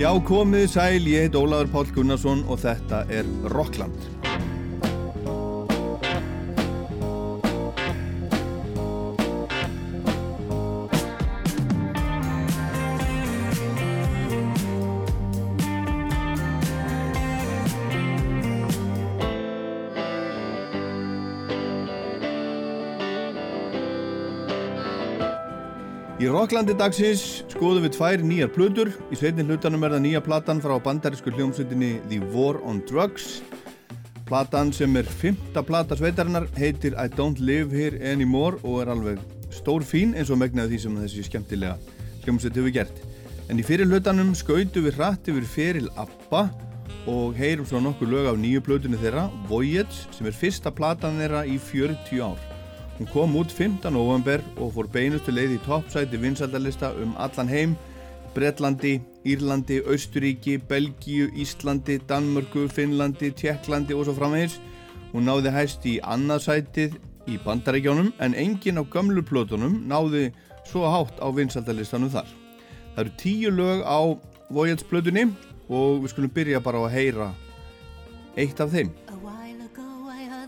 Já, komið sæl, ég heit Ólaður Pál Gunnarsson og þetta er Rockland. Í Rocklandi dagsins skoðum við tvær nýjar plötur. Í sveitin hlutanum er það nýja platan frá bandarísku hljómsveitinni The War on Drugs. Platan sem er fymta plata sveitarinnar heitir I Don't Live Here Anymore og er alveg stór fín eins og megnaði því sem þessi skemmtilega hljómsveit hefur gert. En í fyrir hlutanum skautu við hratt yfir feril ABBA og heyrum svo nokkur lög af nýju plötunni þeirra, Voyage, sem er fyrsta platan þeirra í 40 ár. Hún kom út 15. november og fór beinustu leið í toppsæti vinsaldalista um allan heim, Breitlandi, Írlandi, Austuríki, Belgíu, Íslandi, Danmörku, Finnlandi, Tjekklandi og svo framvegis. Hún náði hæst í annarsætið í bandarækjónum en engin á gamlu plötunum náði svo hátt á vinsaldalistanum þar. Það eru tíu lög á Voyage plötunni og við skulum byrja bara á að heyra eitt af þeim.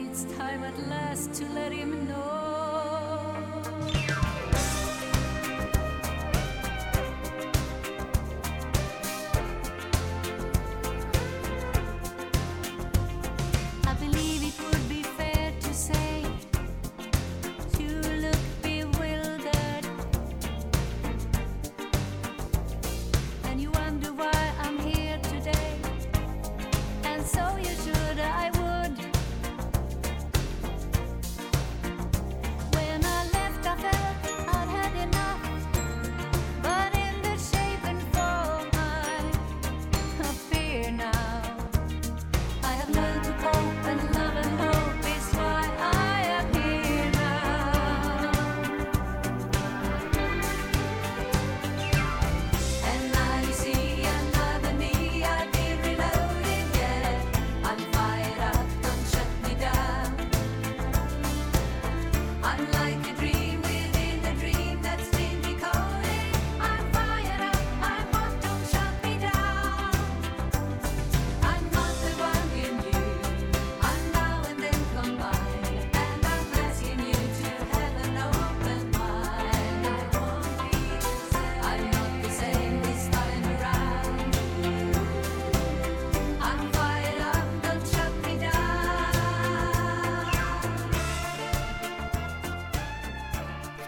It's time at last to let him know.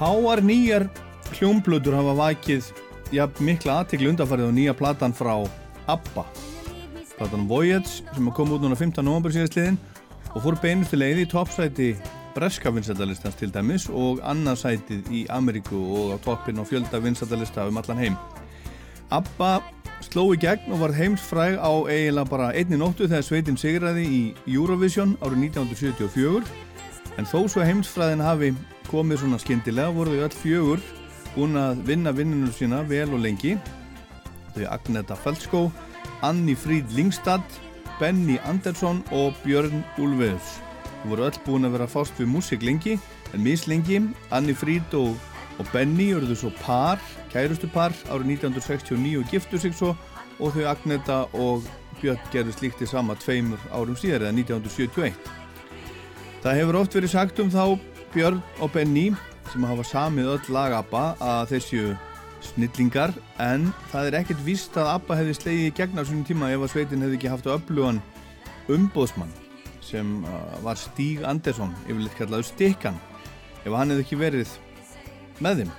Fáar nýjar hljómblöður hafa vakið ja, mikla aðtikli undarfarið á nýja platan frá ABBA platan Voyage sem kom út núna 15. november síðastliðin og fór beinustu leiði í toppsæti breska vinsættalistans til dæmis og annarsætið í Ameríku og á toppin og fjölda vinsættalista um allan heim ABBA sló í gegn og var heimsfræg á eiginlega bara einni nóttu þegar sveitin sigraði í Eurovision árið 1974 en þó svo heimsfræðin hafi komið svona skindilega voru þau öll fjögur búin að vinna vinnunum sína vel og lengi. Þau Agneta Feldskó Anni Fríd Lingstad Benny Andersson og Björn Ulveðs þau voru öll búin að vera fást við músik lengi en mislengi. Anni Fríd og, og Benny eruðu svo par, kærustu par árið 1969 og giftu sig svo. Og þau Agneta og Björn gerðu slíkt í sama tveimur árum síðar eða 1971 Það hefur oft verið sagt um þá Björn og Benny sem hafa samið öll lag ABBA að þessu snillingar en það er ekkert vist að ABBA hefði slegið í gegna á svonum tíma ef að sveitin hefði ekki haft öflugan umbóðsmann sem uh, var Stíg Andersson yfirleitt kallaðu Stikkan ef hann hefði ekki verið með þeim.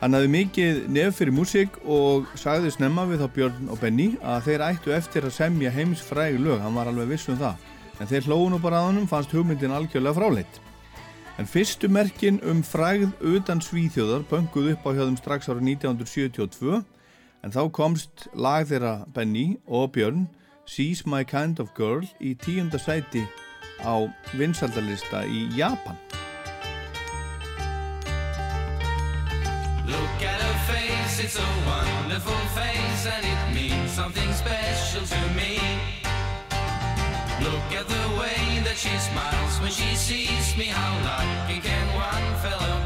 Hann hafði mikið nefn fyrir músík og sagði snemma við þá Björn og Benny að þeir ættu eftir að semja heims fræg lög, hann var alveg viss um það. En þeir hlóðun og bara að honum fannst hugmyndin algjörlega fráleitt En fyrstu merkin um fræð utan svíþjóðar pönguð upp á hjáðum strax ára 1972. en þá komst lag þeirra Benny og Björn She's My Kind of Girl í tíunda sæti á vinsaldalista í Japan Look at her face, it's a wonderful face and it means something special to me she smiles when she sees me. How lucky can one fellow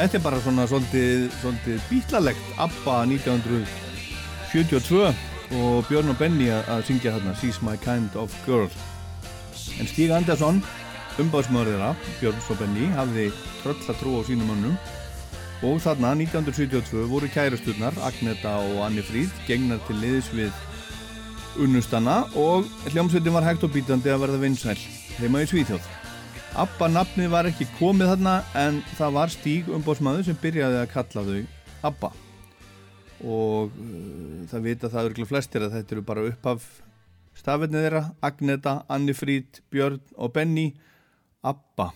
Þetta er bara svona svolítið, bítlalegt ABBA 1972 og Björn og Benny að syngja þarna She's my kind of girl. En Stíg Andersson umbáðsmaður þeirra, Björn og Benny hafði tröll að trú á sínum mannum og þarna 1972 voru kærasturnar Agneta og Anni Fríð gegnar til liðis við unnustanna og hljómsveitin var hægt og bítandi að verða vinsæl heima í Svíþjóð Abba nafni var ekki komið þarna en það var Stíg umbótsmaður sem byrjaði að kalla þau Abba. Og uh, það vita það örgulega flestir að þetta eru bara upphaf stafirnið þeirra Agneta, Annifrít, Björn og Benny Abba.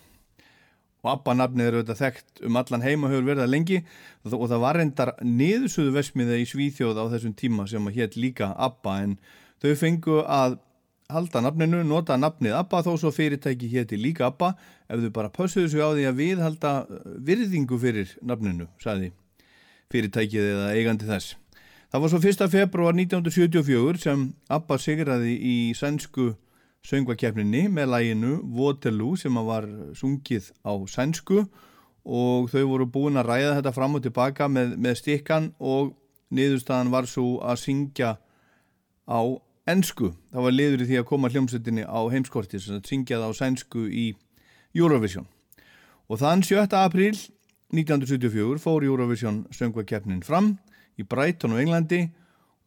Og Abba nafnið eru auðvitað þekkt um allan heima hefur verið að lengi. Og það var reyndar niðursuðu vesmiða í Svíþjóð á þessum tíma sem að hétt líka Abba en þau fengu að halda nafninu, nota nafnið ABBA þó svo fyrirtæki hétti líka ABBA ef þau bara pössuðu sig á því að við halda uh, virðingu fyrir nafninu, saði fyrirtækið eða eigandi þess. Það var svo 1. februar 1974 sem ABBA sigraði í sænsku söngvakefninni með læginu Waterloo sem var sungið á sænsku og þau voru búin að ræða þetta fram og tilbaka með, með stikkan og niðurstaðan var svo að syngja á ennsku. Það var liður í því að koma hljómsveitinni á heimskorti sem það á sænsku í Eurovision. Og þann 7. apríl 1974 fór Eurovision söngvakeppnin fram í Brighton og Englandi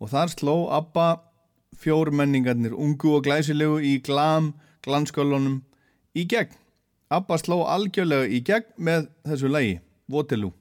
og þar sló ABBA fjór menningarnir ungu og glæsilegu í glam glanskölunum í gegn. ABBA sló algjörlega í gegn með þessu lægi, Waterloo.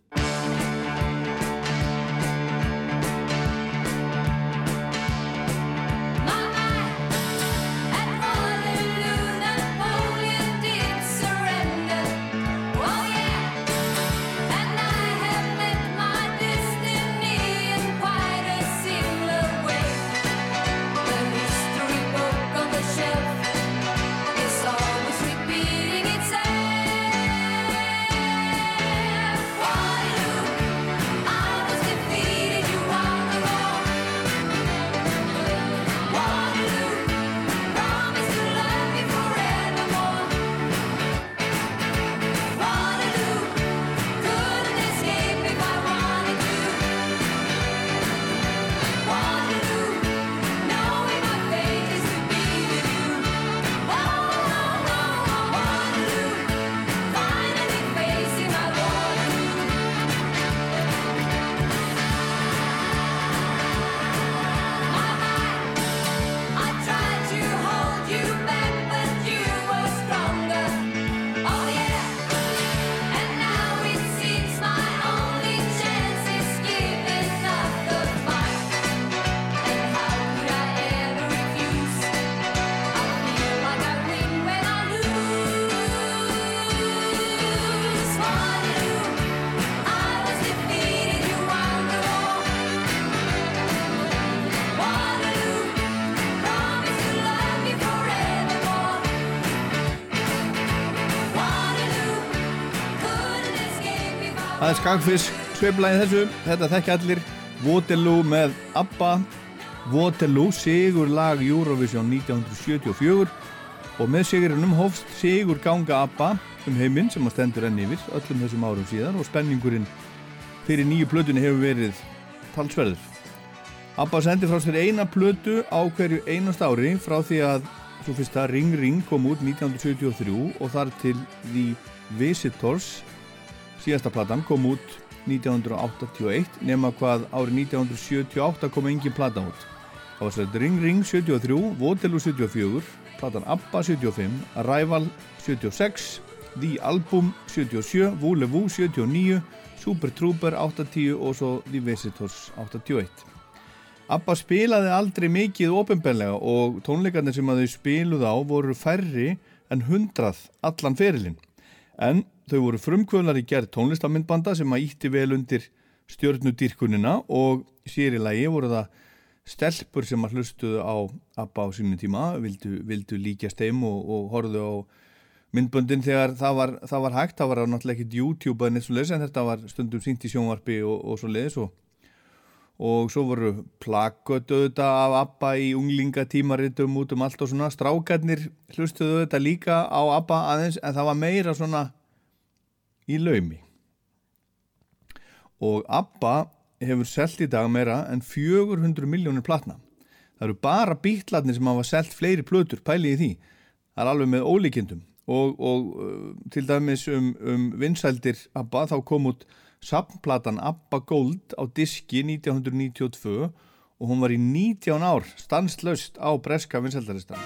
Skagfisk, sveiflaði þessu, þetta þekki allir, Waterloo með ABBA, Waterloo, sigur lag Eurovision 1974 og með sigurinnum hófst sigur ganga ABBA um heiminn sem að stendur enn yfir öllum þessum árum síðan og spenningurinn fyrir nýju plötunni hefur verið talsverður. ABBA sendi frá sér eina plötu á hverju einast ári frá því að svo fyrsta Ring Ring kom út 1973 og þar til The Visitors Síðasta platan kom út 1981 nema hvað árið 1978 kom engin plata út. Það var sett Ring Ring 73, Waterloo 74, platan ABBA 75, Arrival 76, The Album 77, Voulez-Vous 79, Super Trooper 80 og svo The Visitors 81. ABBA spilaði aldrei mikið ofinbellega og tónleikarnir sem að þau spiluð á voru færri en hundrað allan ferilinn. En Þau voru frumkvölar í gerð tónlistamindbanda sem að ítti vel undir stjórnudýrkunina og sér í lagi voru það stelpur sem að hlustuðu á ABBA á sínum tíma, vildu, vildu líka steim og, og horfðu á myndböndin þegar það var, það var hægt, það var náttúrulega ekkit YouTube en þetta var stundum sínt í sjónvarpi og, og svo leiðis og og svo voru plakkötu þetta af ABBA í unglingatímaritum út um allt og svona. Strákarnir hlustuðu þetta líka á ABBA aðeins en það var meira svona í laumi. Og ABBA hefur selgt í dag meira en 400 miljónir platna. Það eru bara bítlarnir sem hafa selgt fleiri plötur, pæli í því. Það er alveg með ólíkindum. Og, og uh, til dæmis um, um vinsældir ABBA þá kom út samplatan ABBA Gold á diski 1992 og hún var í 19 ár stanslöst á breska vinsældaristan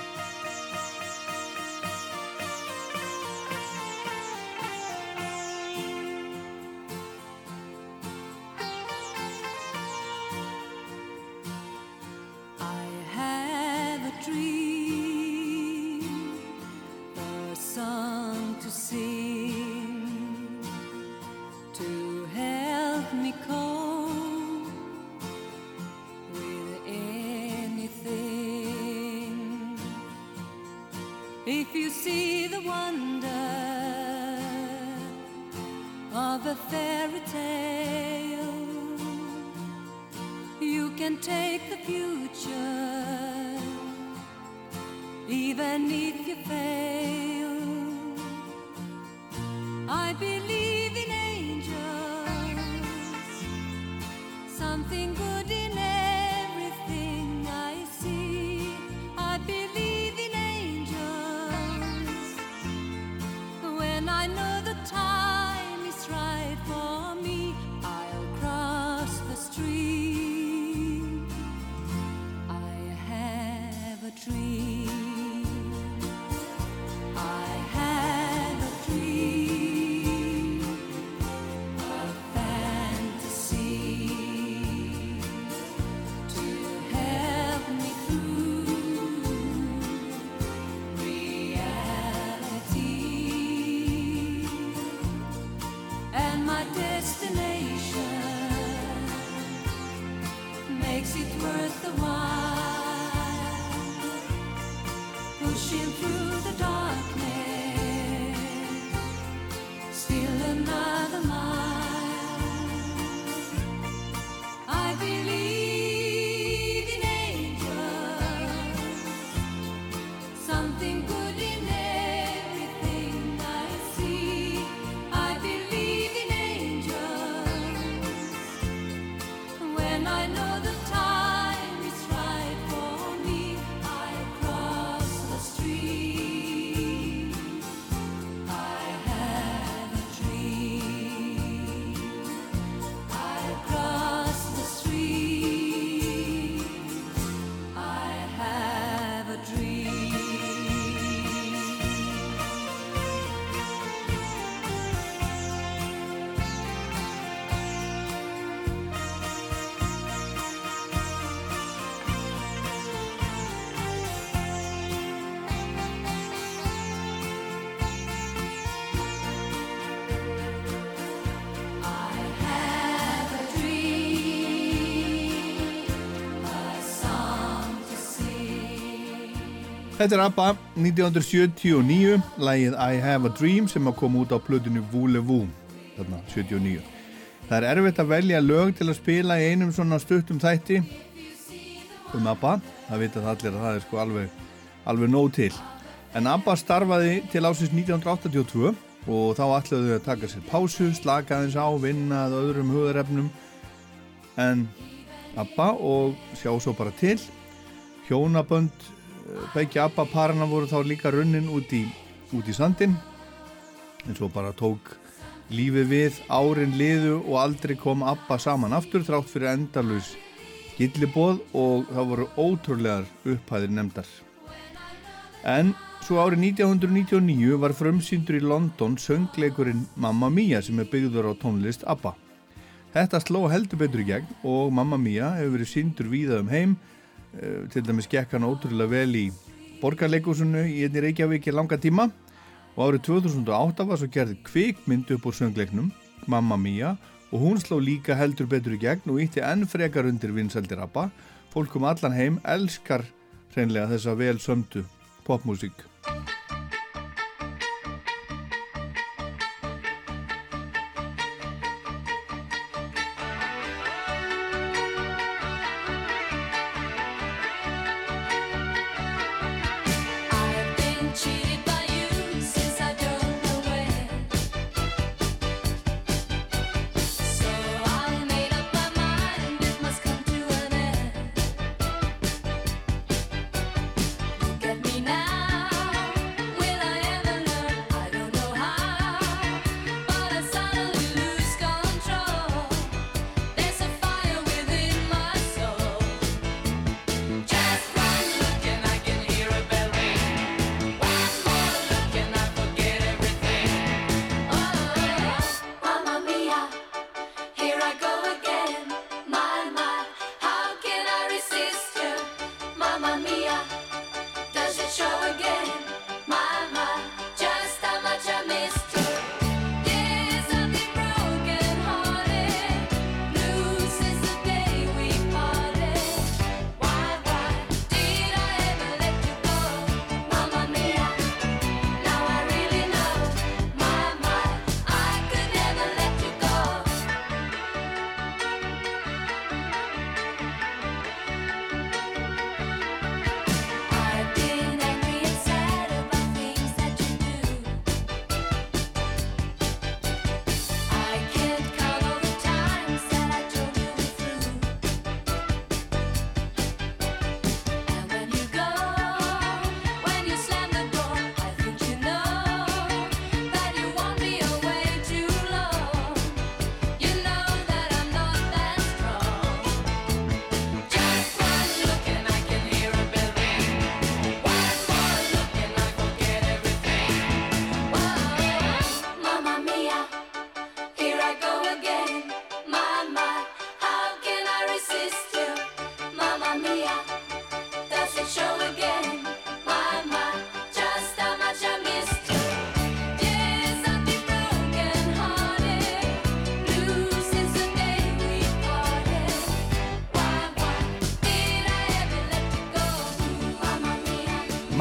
Þetta er ABBA 1979, lægið I Have a Dream sem kom út á plötinu Voulez-Vous, þarna 79. Það er erfitt að velja lög til að spila í einum svona stuttum þætti um ABBA. Það vita það allir að það er sko alveg, alveg nóg til. En ABBA starfaði til ásins 1982 og þá ætlaðu þau að taka sér pásu, slaka aðeins á, vinna að öðrum hugðarefnum. En ABBA og sjá svo bara til. Hjónabönd, begge ABBA parana voru þá líka runnin út í, út í sandin. En svo bara tók Lífið við, árin liðu og aldrei kom Abba saman aftur þrátt fyrir endalus gillibóð og það voru ótrúlegar upphæðir nefndar. En svo árið 1999 var frumsýndur í London söngleikurinn Mamma Mia sem er byggður á tónlist Abba. Þetta sló heldur betur í gegn og Mamma Mia hefur verið síndur víðað um heim, til dæmis gekk hann ótrúlega vel í borgarleikusunnu í einni Reykjavík í langa tíma. Og árið 2008 var svo gerði kvikmynd upp úr söngleiknum Mamma Mia og hún sló líka heldur betur í gegn og ítti enn frekar undir vinsaldir ABBA. Fólkum allan heim elskar hreinlega þessa vel sömdu popmusík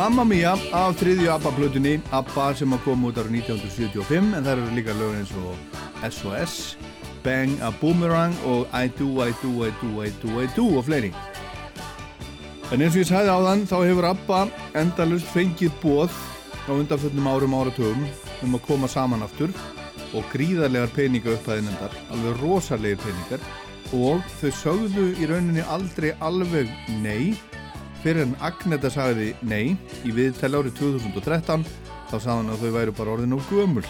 Mamma Mia af þriðju ABBA-blutunni ABBA sem að koma út ára 1975 en það eru líka lögin eins og SOS Bang a Boomerang og I Do, I Do, I Do, I Do, I Do og fleiri. En eins og ég sagði á þann þá hefur ABBA endalust fengið bóð á undanfjöldnum árum áratugum um að koma saman aftur og gríðarlegar peninga upphæðinendar alveg rosalegir peningar og þau sögðu í rauninni aldrei alveg nei fyrir en Agneta sagði nei í viðtæli árið 2013 þá sagði hann að þau væru bara orðin og gömul.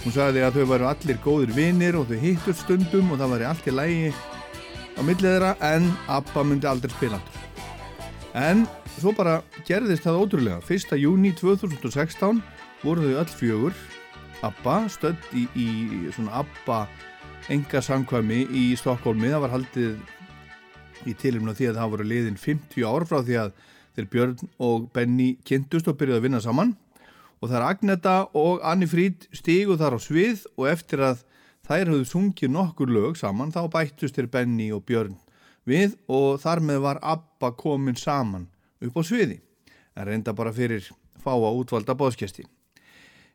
Hún sagði að þau væru allir góðir vinnir og þau hittur stundum og það væri allt í lægi á millið þeirra en Abba myndi aldrei spilandur en svo bara gerðist það ótrúlega. 1. júni 2016 voru þau öll fjögur. Abba stödd í, í svona Abba enga samkvæmi í Stokkólmi það var haldið í tilumna því að það voru liðin 50 ár frá því að þeir Björn og Benny kynntust og byrjuði að vinna saman og það er Agneta og Anni Fríd stígu þar á svið og eftir að þær höfðu sungið nokkur lög saman þá bættust þeir Benny og Björn við og þar með var Abba komin saman upp á sviði en reynda bara fyrir fáa útvalda bóðskjasti.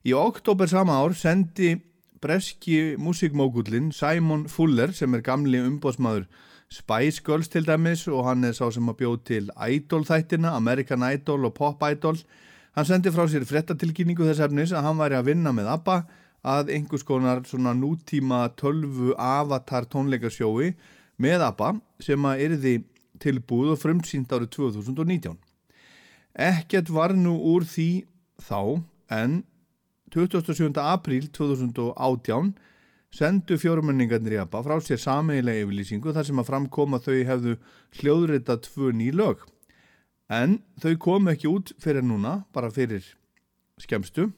Í oktober sama ár sendi breski músikmógullin Simon Fuller sem er gamli umbótsmaður Spice Girls til dæmis og hann er sá sem að bjóð til Idol þættina, American Idol og Pop Idol. Hann sendi frá sér frettatilkynningu þess efnis að hann væri að vinna með ABBA að einhvers konar svona nútíma tölvu avatar tónleikarsjói með ABBA sem að erði tilbúð og frumtsýnd árið 2019. Ekkert var nú úr því þá en 27. apríl 2018 sendu fjórumenningarnir í ABBA frá sér sameigilega yfirlýsingu þar sem að framkoma þau hefðu hljóðrita tvö ný lög. En þau komu ekki út fyrir núna, bara fyrir skemstu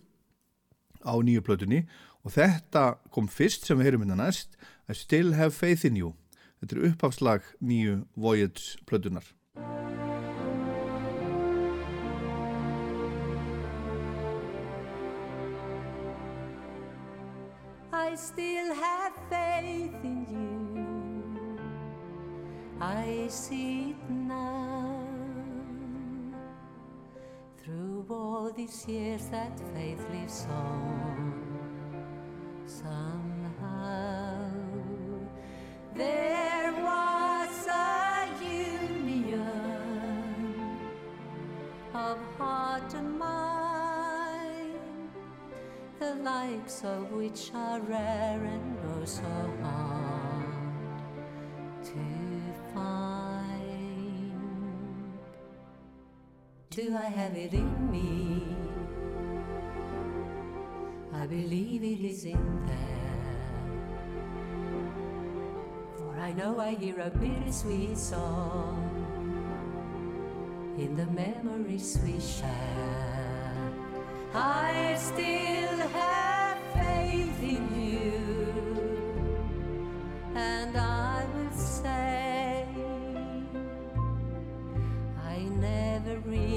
á nýju plötunni og þetta kom fyrst sem við heyrum hérna næst I Still Have Faith In You. Þetta er uppafslag nýju Voyage plötunar. Still have faith in you. I see it now. Through all these years, that faith lives on. Somehow, there was a union of heart and mind the likes of which are rare and oh so hard to find. Do I have it in me? I believe it is in there. For I know I hear a bittersweet song in the memories we share. I still have faith in you, and I will say, I never really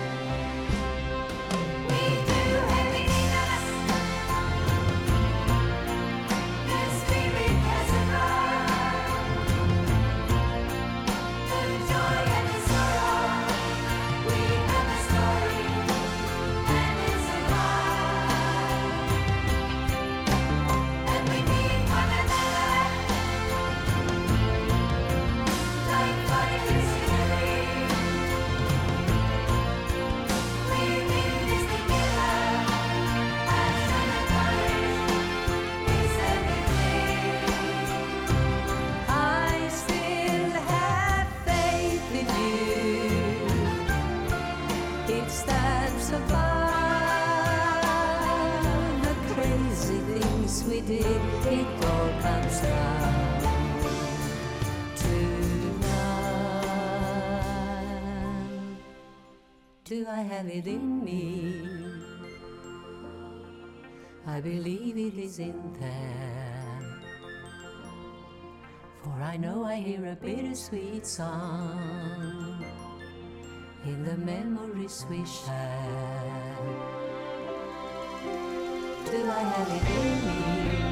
I have it in me? I believe it is in there. For I know I hear a bittersweet song in the memories we share. Do I have it in me?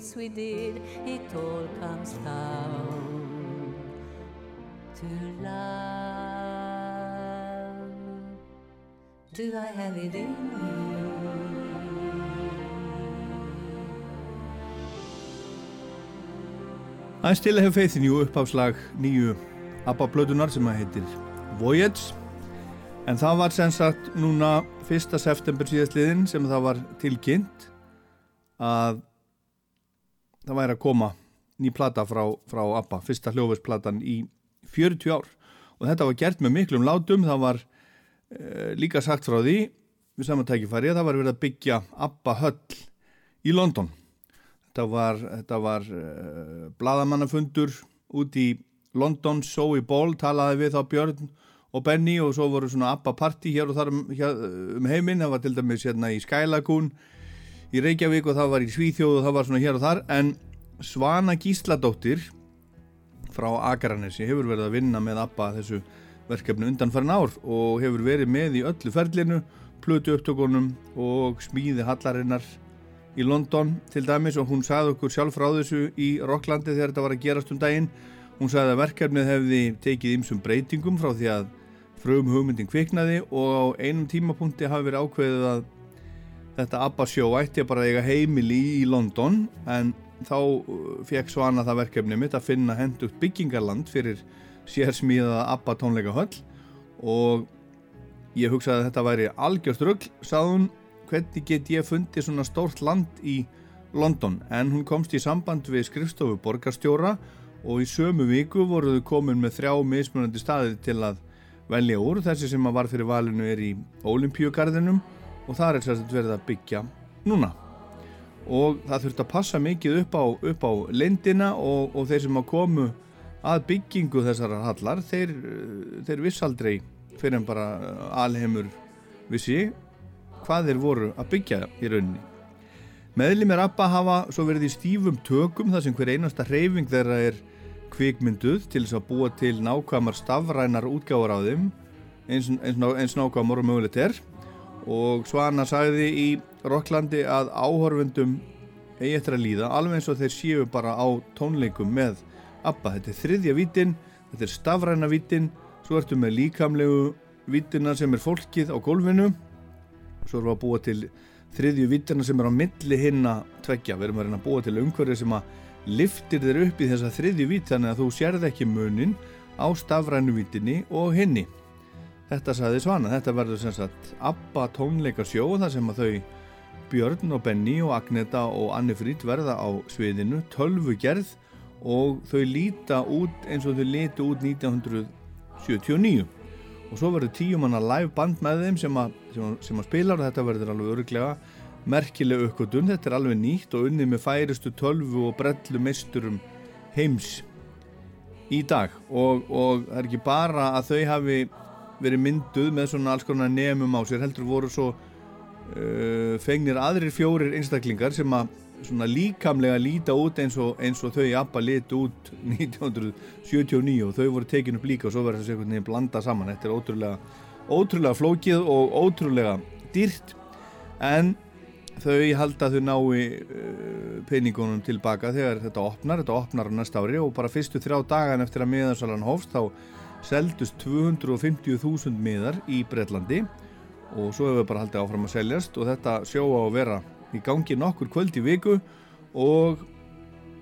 Things we did. It all comes down to love. Do I have it in me? I still have faith in you uppáfslag nýju ABBA-blödunar sem að heitir Voyage en það var sem sagt núna 1. september síðastliðin sem það var tilkynnt að það væri að koma ný plata frá, frá ABBA, fyrsta hljófusplatan í 40 ár. Og þetta var gert með miklum látum, það var e, líka sagt frá því við samantækifæri að það var verið að byggja ABBA höll í London. Þetta var, þetta var uh, bladamannafundur út í London, Zoe Ball talaði við þá Björn og Benny og svo voru svona ABBA party hér og þar um, hér, um heiminn, það var til dæmis hérna í Skylagoon í Reykjavík og það var í Svíþjóð og það var svona hér og þar en Svana Gísladóttir frá Akranesi hefur verið að vinna með ABBA þessu verkefni undan farin ár og hefur verið með í öllu ferlinu, plötu upptökunum og smíði hallarinnar í London til dæmis og hún sagði okkur sjálf frá þessu í Rocklandi þegar þetta var að gerast um daginn. Hún sagði að verkefnið hefði tekið ymsum breytingum frá því að frum hugmyndin kviknaði og á einum tímapunkti hafi verið ákveðið að þetta ABBA sjó ætti bara eiga heimili í London en þá uh, fekk Svana það verkefni mitt að finna hendugt byggingarland fyrir sérsmíða ABBA tónleika höll og ég hugsaði að þetta væri algjörst rögl, sagðun hvernig get ég fundið svona stórt land í London? En hún komst í samband við skrifstofu borgarstjóra og í sömu viku voruðu komin með þrjá mismunandi staði til að velja úr. Þessi sem að var fyrir valinu er í Ólimpíugarðinum og það er sérst verið að byggja núna og það þurft að passa mikið upp á, upp á lendina og, og þeir sem að komu að byggingu þessar hallar þeir, þeir vissaldrei fyrir en bara alheimur vissi hvað þeir voru að byggja í rauninni. Meðlimir ABBA hafa svo verið í stífum tökum þar sem hver einasta hreyfing þeirra er kvikmynduð til þess að búa til nákvæmar stafrænar útgáðar á þeim eins, eins, eins nákvæmar og mögulegt er og Svana sagði í Rokklandi að áhorfundum eigi eftir að líða alveg eins og þeir séu bara á tónleikum með ABBA. Þetta er þriðja vítin, þetta er stafræna vítin, svo ertu með líkamlegu vítina sem er fólkið á gólfinu. Svo erum við að búa til þriðju vittarna sem er á milli hinna tveggja, við erum að reyna að búa til umhverfið sem að liftir þér upp í þessa þriðju vitt þannig að þú sérð ekki munin á stafrænu vittinni og hinni þetta saði Svana, þetta verður sem sagt ABBA tónleikarsjó þar sem að þau Björn og Benny og Agneta og Anni Frýd verða á sviðinu, tölvu gerð og þau líta út eins og þau líti út 1979 og svo verður tíumanna live band með þeim sem að, sem sem að spila og þetta verður alveg öruglega merkileg uppgötun, þetta er alveg nýtt og unnið með færistu tölvu og brellu mesturum heims í dag. Og, og það er ekki bara að þau hafi verið mynduð með svona alls konar nefnum á sér heldur voru svo uh, fengnir aðrir fjórir einstaklingar sem að svona líkamlega líta út eins og, eins og þau ABBA lit út 1979 og þau voru tekin upp líka og svo verður þessi einhvern veginn blanda saman. Þetta er ótrúlega, ótrúlega flókið og ótrúlega dýrt en þau halda þau nái uh, peningunum tilbaka þegar þetta opnar, þetta opnar á næsta ári og bara fyrstu þrjá dagan eftir að miðansalan hófst þá seldust 250.000 miðar í Breitlandi og svo hefur við bara haldið áfram að seljast og þetta sjó á að vera í gangi nokkur kvöld í viku og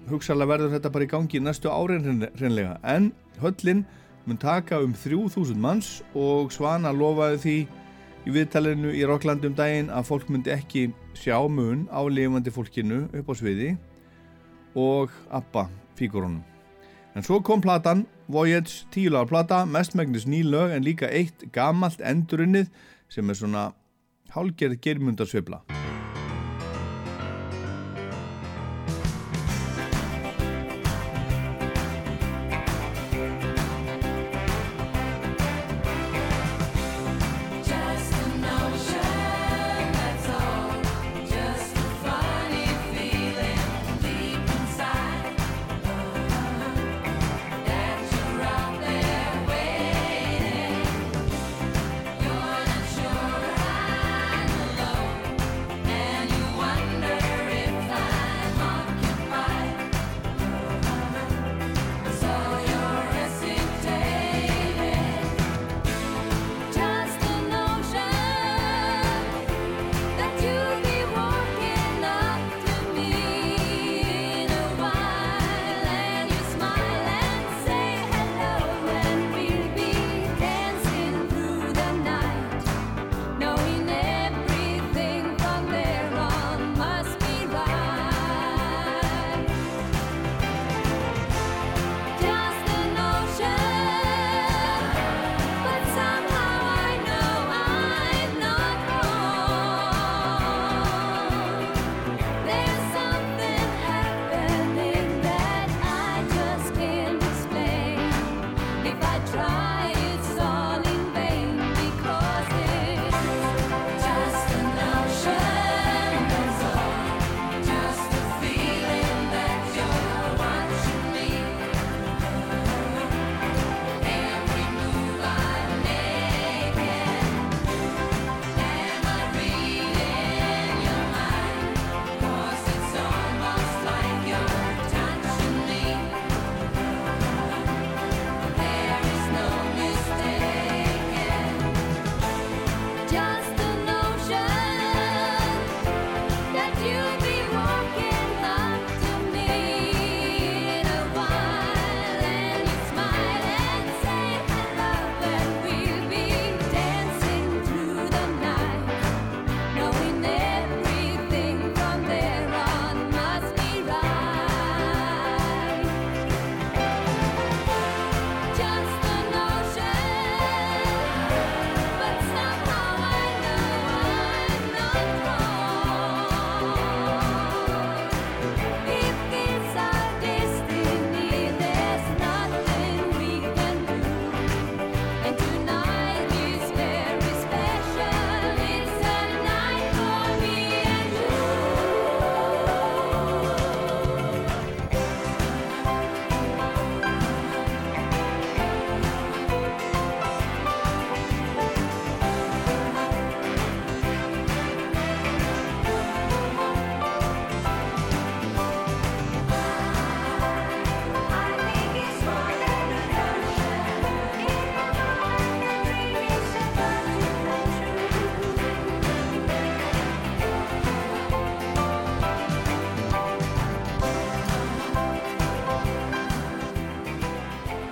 hugsalega verður þetta bara í gangi næstu árin hreinlega en höllin mun taka um 3000 manns og Svana lofaði því í viðtalinu í Rokklandum daginn að fólk myndi ekki sjá mun á lifandi fólkinu upp á sviði og appa fíkurunum. En svo kom platan, Voyage, tíulega plata, mestmægnis ný lög en líka eitt gamalt endurunnið sem er svona hálgerð germundarsvibla.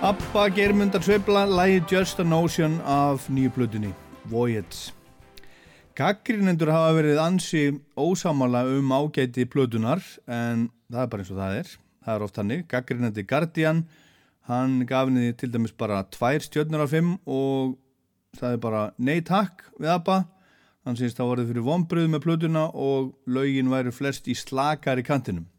Abba germundar sveibla lægi Just a Notion af nýju blutunni Voyage. Gaggrinendur hafa verið ansi ósamala um ágæti blutunar en það er bara eins og það er. Það er oft hannig, gaggrinandi Guardian hann gaf henni til dæmis bara tvær stjörnur af fimm og það er bara nei takk við Abba. Hann syns það voruð fyrir vonbröðu með plutuna og laugin væri flest í slakar í kantinum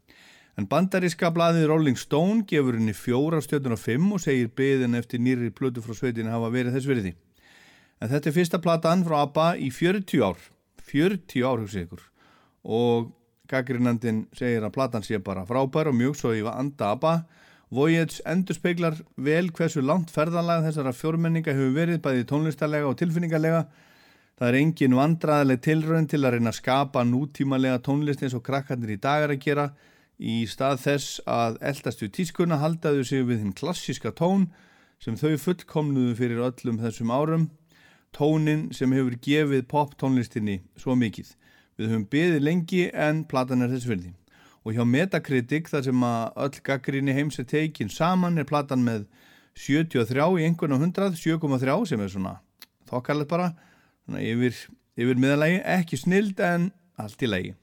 En bandaríska blaðið Rolling Stone gefur henni fjóra stjórnur á fimm og segir byðin eftir nýri plötu frá sveitinu hafa verið þess veriði. En þetta er fyrsta platan frá ABBA í 40 ár. 40 ár, hugsið ykkur. Og gaggrinnandin segir að platan sé bara frábær og mjög svo í anda ABBA. Voyage endur speiklar vel hversu langt ferðanlega þessara fjórmenninga hefur verið bæði tónlistarlega og tilfinningarlega. Það er engin vandraðileg tilrönd til að reyna að skapa nútímalega tónlist eins og krakkarnir í dagar að gera Í stað þess að eldastu tískuna haldaðu sig við hinn klassíska tón sem þau fullkomnuðu fyrir öllum þessum árum, tónin sem hefur gefið poptónlistinni svo mikið. Við höfum beðið lengi en platan er þess verði. Og hjá Metacritic þar sem að öll gaggrinni heims er tekin saman er platan með 73 í einhvern og 100, 7,3 sem er svona þokkarlega bara, svona yfir, yfir miðalagi, ekki snild en allt í lagi.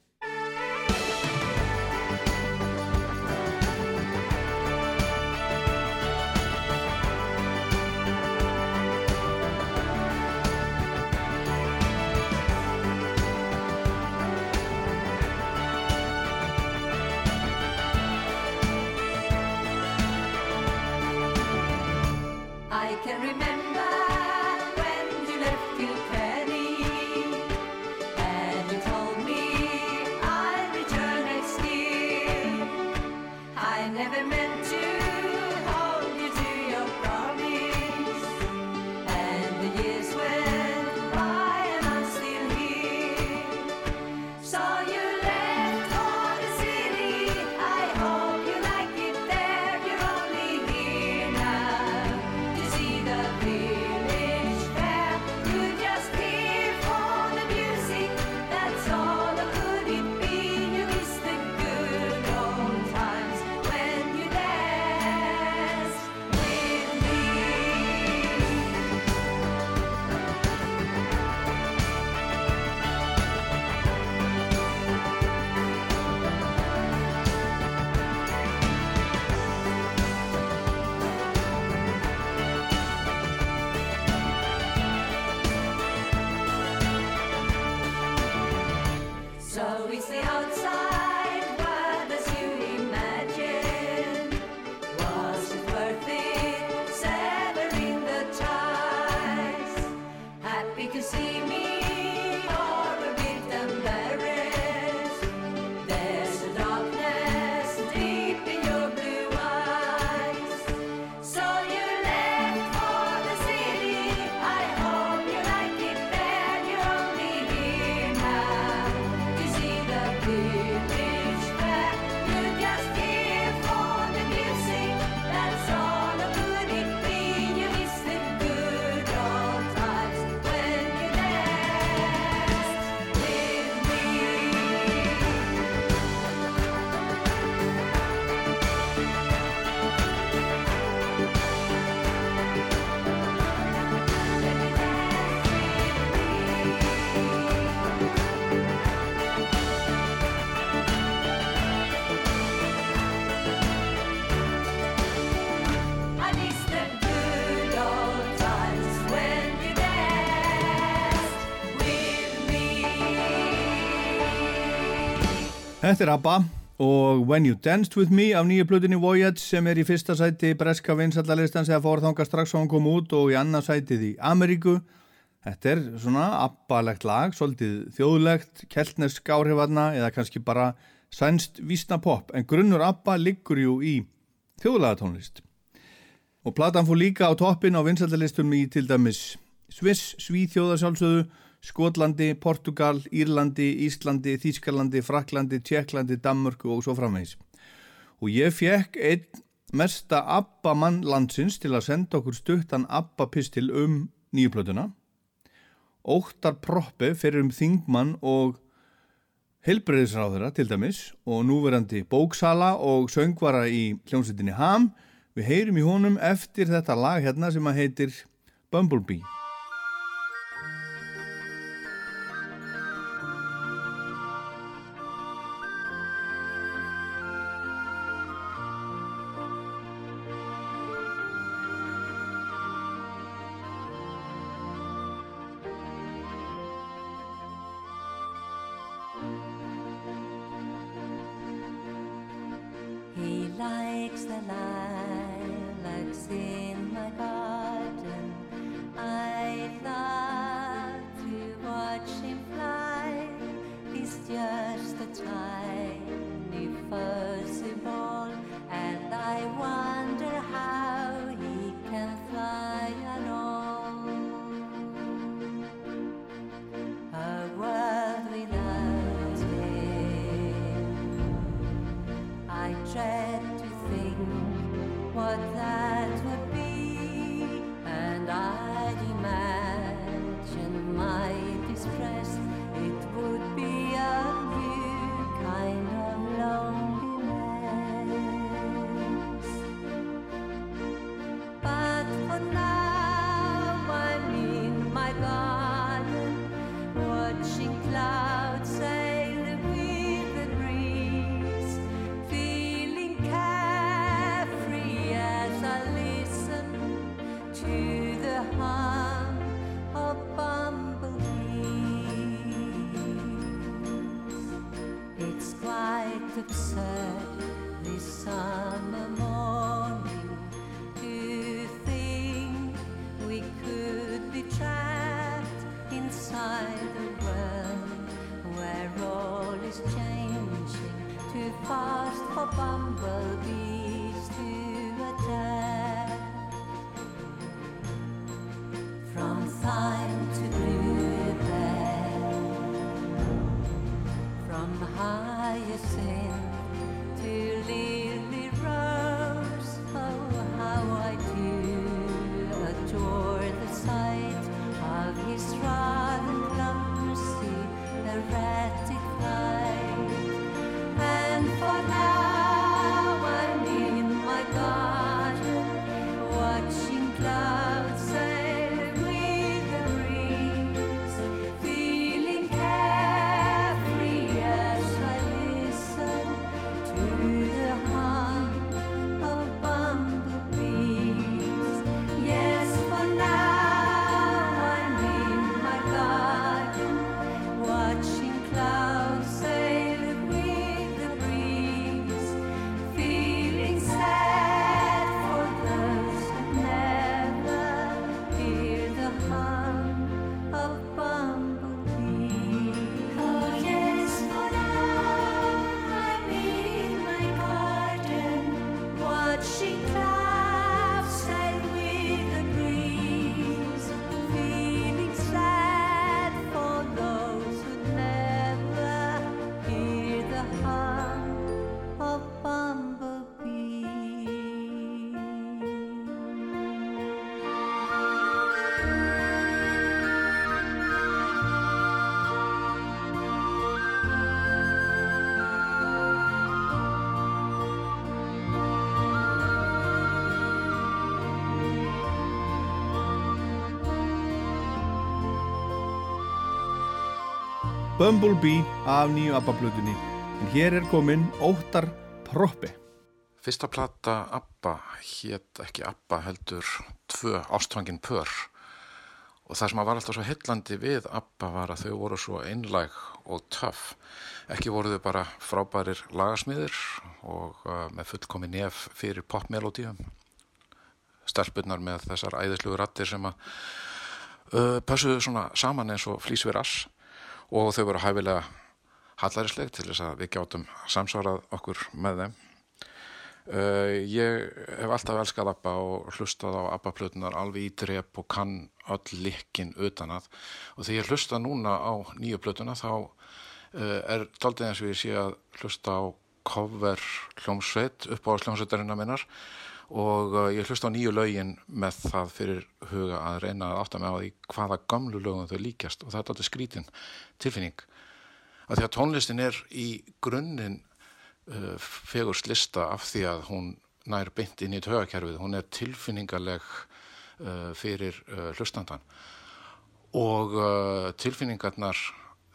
Þetta er ABBA og When You Danced With Me af nýju blutinni Voyage sem er í fyrsta sæti breska vinsallalistan sem fór þánga strax á hann kom út og í annað sætið í Ameríku. Þetta er svona ABBA-legt lag, svolítið þjóðlegt, keltnesk áhrifarna eða kannski bara sænst vísna pop en grunnur ABBA liggur jú í þjóðlagatónlist. Og platan fór líka á toppin á vinsallalistum í til dæmis Sviss, Svíþjóðasjálfsöðu Skotlandi, Portugal, Írlandi, Íslandi, Þískalandi, Fraklandi, Tjekklandi, Danmörku og svo framvegs. Og ég fekk einn mesta ABBA-mann landsins til að senda okkur stuttan ABBA-pistil um nýjuplötuna. Óttar Proppe fyrir um Þingmann og Hilbreyðisráðura til dæmis og núverandi bóksala og söngvara í hljómsveitinni Ham Við heyrum í honum eftir þetta lag hérna sem að heitir Bumblebee. Bumblebee af nýju ABBA-blutunni en hér er komin Óttar Proppi Fyrsta platta ABBA hétt ekki ABBA heldur tvö ástfangin pör. Og það sem var alltaf svo hillandi við ABBA var að þau voru svo einlæg og töff. Ekki voru þau bara frábærir lagasmiðir og uh, með fullkomi nef fyrir popmelodíum stelpunar með þessar æðislugur rattir sem að uh, passuðu svona saman eins og flýsver ass og þau voru hæfilega hallarisleg til þess að við gjátum samsvarað okkur með þeim. Uh, ég hef alltaf elskað ABBA og hlustað á ABBA-plötunar alveg í drep og kann öll likkin utan að og þegar ég hlusta núna á nýju plötuna þá uh, er daldið eins og ég sé að hlusta á cover hljómsveit upp á hljómsveitarina minnar og uh, ég hlusta á nýju lögin með það fyrir huga að reyna að átta mig á því hvaða gamlu lögum þau líkjast. Og það er alltaf skrítin tilfinning. Að því að tónlistin er í grunninn uh, fegurst lista af því að hún nær bynt inn í tögakerfið, hún er tilfinningarleg uh, fyrir uh, hlustandan og tilfinningarnar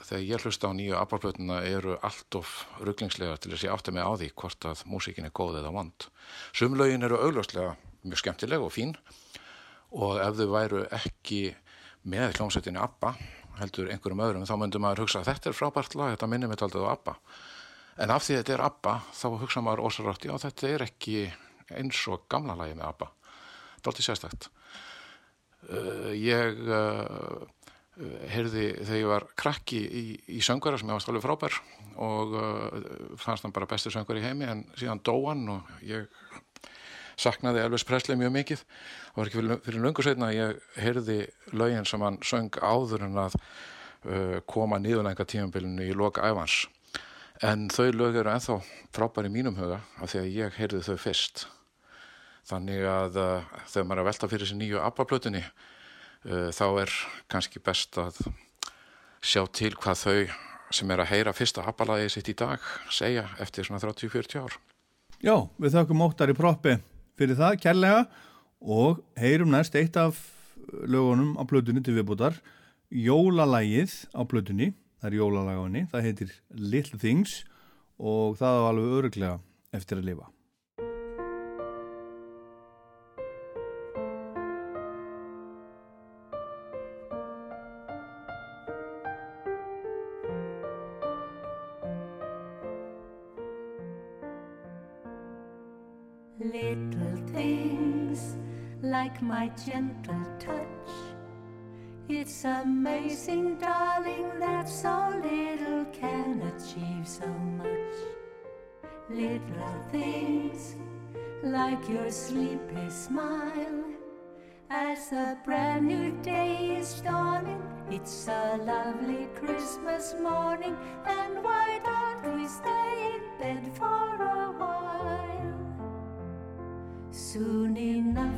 þegar ég hlusta á nýju abbalblötuna eru allt of rugglingslega til þess að ég átti mig á því hvort að músíkin er góð eða vond. Sumlaugin eru augljóslega mjög skemmtileg og fín og ef þau væru ekki með hljómsveitinni ABBA heldur einhverjum öðrum þá myndum maður hugsa að þetta er frábært lag, þetta minnum við aldrei á ABBA. En af því þetta er ABBA þá hugsa maður ósarátt, já þetta er ekki eins og gamla lagi með ABBA. Þetta er alltaf sérstækt uh, ég uh, heyrði þegar ég var krakki í, í söngvara sem ég var stálega frábær og uh, fannst hann bara bestur söngvar í heimi en síðan dóan og ég saknaði Elvis Presley mjög mikið. Það var ekki fyrir, lungu setna að ég heyrði lögin sem hann söng áður en að uh, koma nýðulenga tímabilinu í loka æfans en þau lög eru enþá frábær í mínum huga af því að ég heyrði þau fyrst. Þannig að uh, þegar maður er að velta fyrir þessi nýju ABBA-plötunni þá er kannski best að sjá til hvað þau sem er að heyra fyrsta ABBA-lagi sitt í dag segja eftir svona 30-40 ár. Já, við þakkum óttar í proppi fyrir það kærlega og heyrum næst eitt af lögunum á blöðunni til viðbútar Jólalægið á blöðunni það er jólalægunni, það heitir Little Things og það var alveg öruglega eftir að lifa gentle touch. It's amazing, darling, that so little can achieve so much. Little things like your sleepy smile. As a brand new day is dawning, it's a lovely Christmas morning, and why don't we stay in bed for a while? Soon enough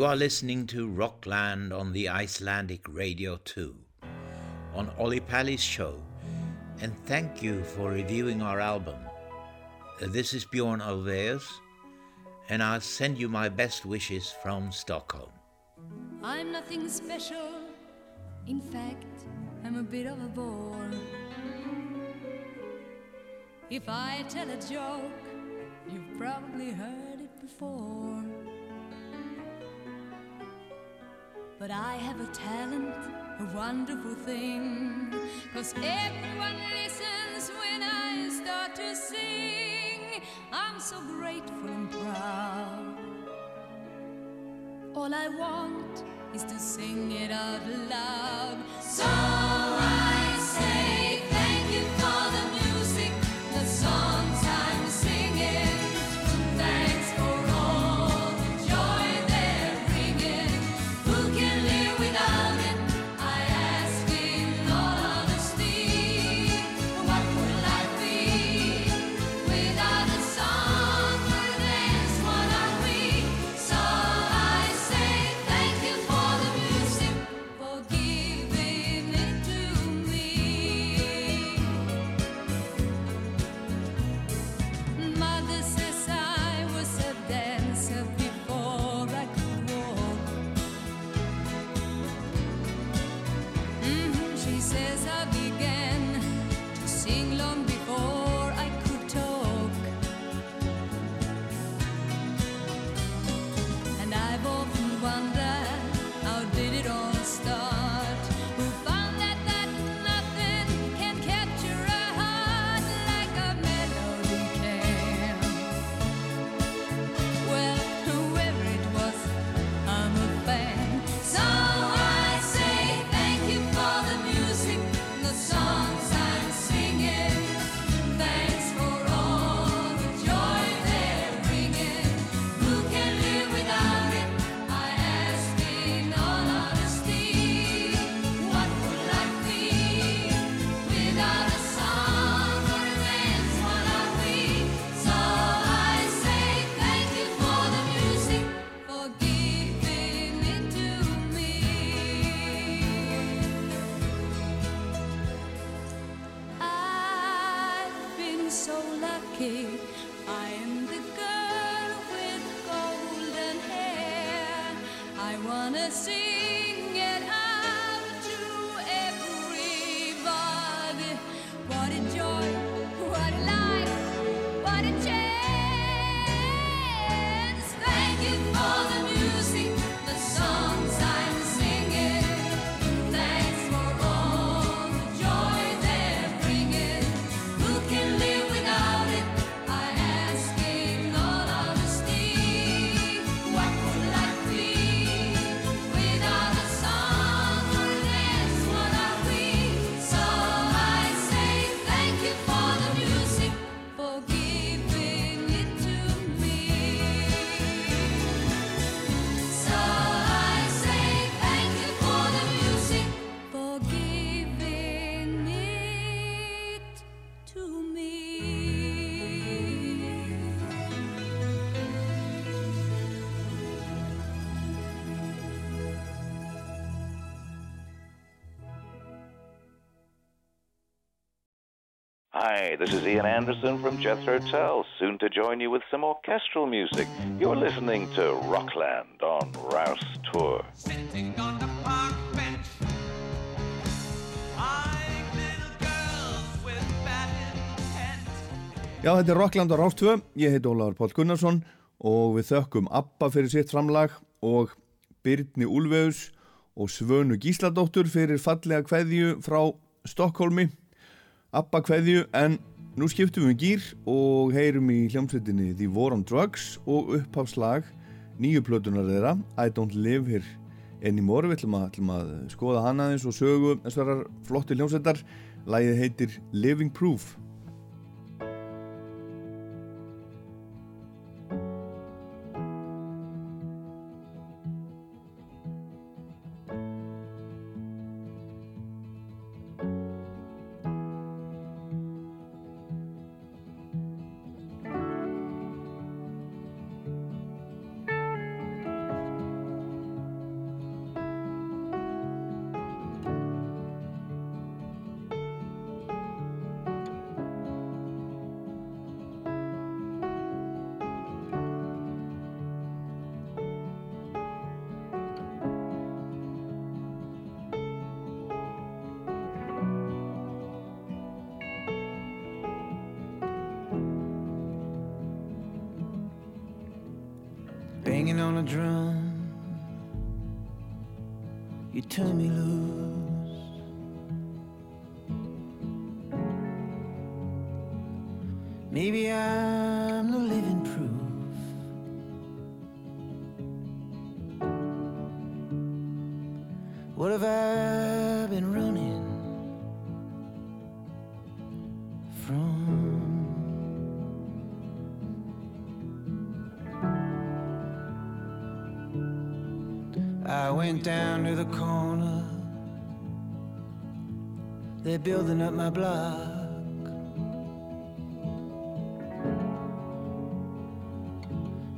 You are listening to Rockland on the Icelandic Radio 2 on Olli Pali's show, and thank you for reviewing our album. Uh, this is Bjorn Olveus, and I'll send you my best wishes from Stockholm. I'm nothing special, in fact, I'm a bit of a bore. If I tell a joke, you've probably heard it before. But I have a talent, a wonderful thing. Cause everyone listens when I start to sing. I'm so grateful and proud. All I want is to sing it out loud. So I this is Ian Anderson from Jethro Tull, soon to join you with some orchestral music. You're listening to Rockland on Rouse Tour. Já, þetta er Rockland á Rástvö, ég heiti Ólaður Pál Gunnarsson og við þökkum Abba fyrir sitt framlag og Byrni Úlveus og Svönu Gísladóttur fyrir fallega hveðju frá Stokkólmi Abba hverju en nú skiptum við um gýr og heyrum í hljómsveitinni The War on Drugs og uppháslag nýju plötunar þeirra I Don't Live Here Anymore. Við ætlum að, ætlum að skoða hana eins og sögu þessar flotti hljómsveitar. Lægið heitir Living Proof. Hanging on a drum. You turn me loose. Maybe I'm the living corner. They're building up my block.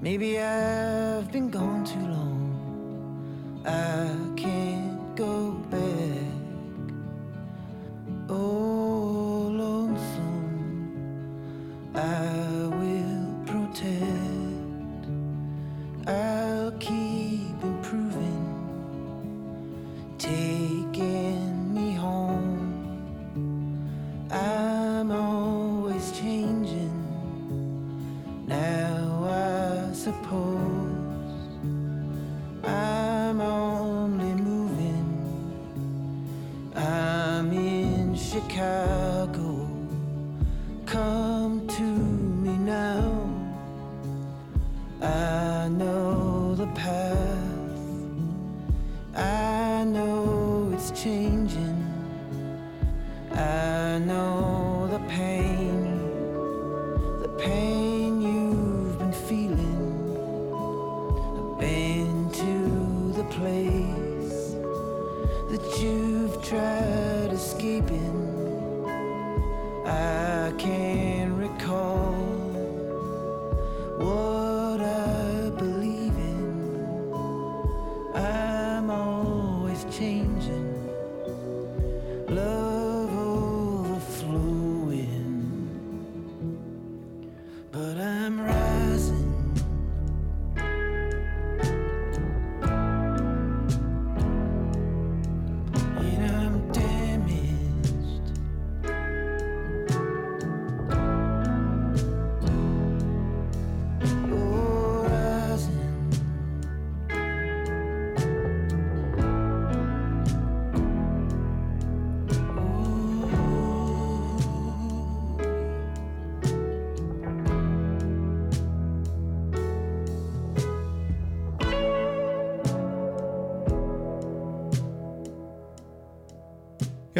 Maybe I've been gone too long. I can't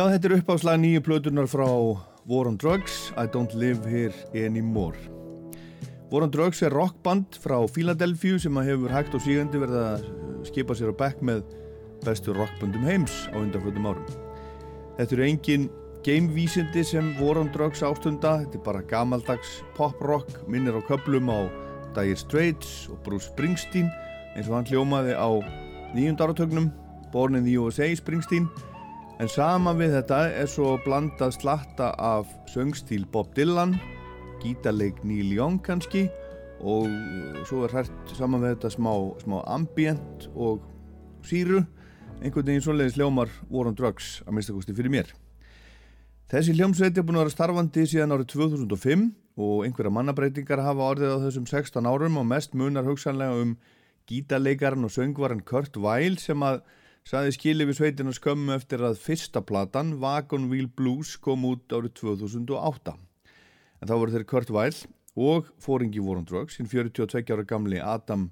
Já, þetta er uppáslag nýju plötunar frá War on Drugs, I Don't Live Here Anymore. War on Drugs er rockband frá Philadelphia sem hefur hægt og sígandi verið að skipa sér á bekk með bestu rockbandum heims á undanfjöldum árum. Þetta eru engin gamevísindi sem War on Drugs ástunda, þetta er bara gamaldags pop-rock, minnir á köplum á Dire Straits og Bruce Springsteen eins og hann hljómaði á nýjund áratögnum, Born in the USA Springsteen En saman við þetta er svo blandað slatta af söngstíl Bob Dylan, gítarleik Neil Young kannski og svo er hært saman við þetta smá, smá ambient og síru, einhvern veginn svoleiðis hljómar War on Drugs að minnstakosti fyrir mér. Þessi hljómsveit er búin að vera starfandi síðan árið 2005 og einhverja mannabreitingar hafa orðið á þessum 16 árum og mest munar hugsanlega um gítarleikaran og söngvaran Kurt Weill sem að saði skili við sveitina skömmu eftir að fyrsta platan, Wagon Wheel Blues, kom út árið 2008. En þá voru þeir Kurt Weill og fóringi Drugs, hinn 42 ára gamli Adam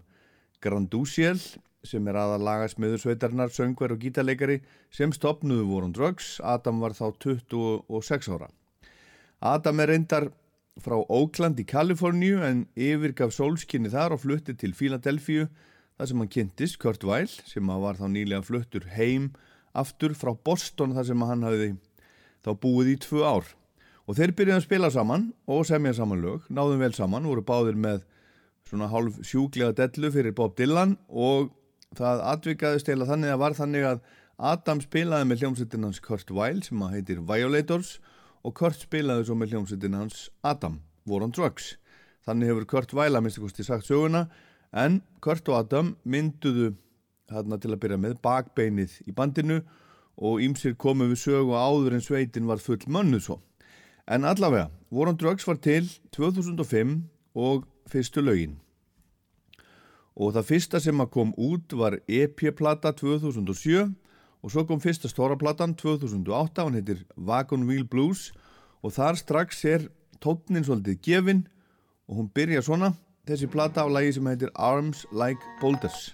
Grandusiel, sem er aða lagasmiður sveitarnar, söngver og gítarleikari, sem stopnuðu Drugs. Adam var þá 26 ára. Adam er reyndar frá Oakland í Kaliforníu en yfirgaf sólskinni þar og flutti til Philadelphia þar sem hann kynntist Kurt Weill sem var þá nýlega fluttur heim aftur frá Boston þar sem hann hafði þá búið í tvö ár. Og þeir byrjuði að spila saman og semja saman lög, náðum vel saman voru báðir með svona hálf sjúklega dellu fyrir Bob Dylan og það atvikaði stela þannig að var þannig að Adam spilaði með hljómsveitin hans Kurt Weill sem að heitir Violators og Kurt spilaði svo með hljómsveitin hans Adam, War on Drugs. Þannig hefur Kurt Weill að minnst ekki sagt söguna En Kurt og Adam mynduðu þarna til að byrja með bakbeinið í bandinu og ýmsir komu við sögu áður en sveitin var full mönnuð svo. En allavega, War on Drugs var til 2005 og fyrstu lögin. og það fyrsta sem að kom út var EP-plata 2007 og svo kom fyrsta stóra platan 2008 og hann heitir Wagon Wheel Blues og þar strax er tónnin svolítið gefin og hún byrja svona þessi plata á lagi sem heitir Arms Like Boulders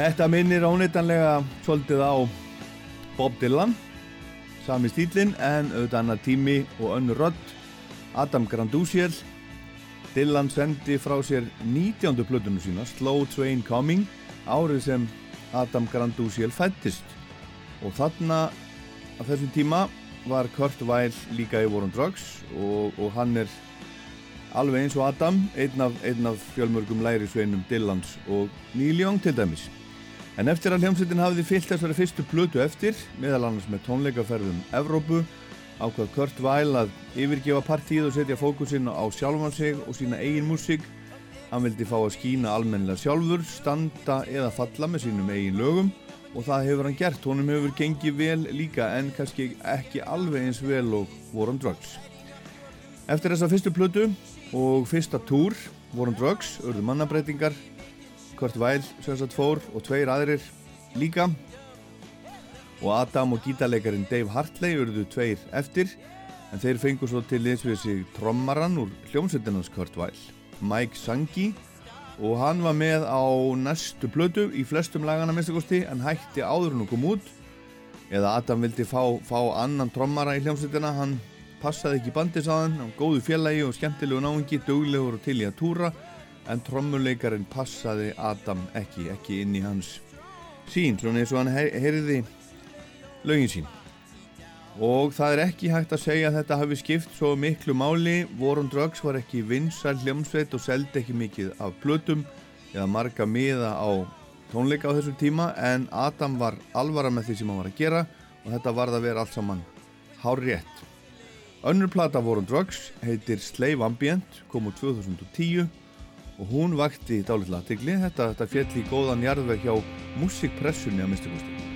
Þetta minnir óneitanlega svolítið á Bob Dylan, sami stílinn en auðvitað annar tími og önnur rödd, Adam Grandusiel. Dylan sendi frá sér 19. plötunum sína, Slow Train Coming, árið sem Adam Grandusiel fættist. Og þarna á þessum tíma var Kurt Weill líka í War on Drugs og, og hann er alveg eins og Adam, einn af, af fjölmörgum lærisveinum Dylans og Neil Young til dæmis. En eftir að hljómsveitin hafði fyllt þessari fyrstu plötu eftir, meðal annars með tónleikaferðum Evrópu, ákvað Kurt Weill að yfirgefa partíð og setja fókusinn á sjálfan sig og sína eigin músík. Hann vildi fá að skína almennilega sjálfur, standa eða falla með sínum eigin lögum og það hefur hann gert. Honum hefur gengið vel líka en kannski ekki alveg eins vel og War on Drugs. Eftir þessa fyrstu plötu og fyrsta túr War on Drugs, urðu mannabreitingar Kurt Weill sem sagt fór og tveir aðrir líka. Og Adam og gítarleikarin Dave Hartley urðu tveir eftir en þeir fengu svo til þess við sig trommaran úr hljómsveitinans Kurt Weill Mike Sangi og hann var með á næstu plötu í flestum lagana minnstakosti en hætti áður hún kom út. Eða Adam vildi fá, fá annan trommara í hljómsveitina. Hann passaði ekki bandis á hann hann góðu félagi og skemmtilegu náungi duglegur og til í að túra en trommuleikarin passaði Adam ekki, ekki inn í hans sín, svona eins og hann he heyrði lögin sín. Og það er ekki hægt að segja að þetta hafi skipt svo miklu máli. War on Drugs var ekki vinsæl hljómsveit og seldi ekki mikið af blötum eða marga miða á tónleika á þessum tíma en Adam var alvara með því sem hann var að gera og þetta varð að vera allt saman hár rétt Önnur plata War on Drugs heitir Slave Ambient kom úr 2010 og hún vakti dálitlega aðtegli þetta, þetta fjall í góðan jarðveg hjá músikpressunni að minnstu kosti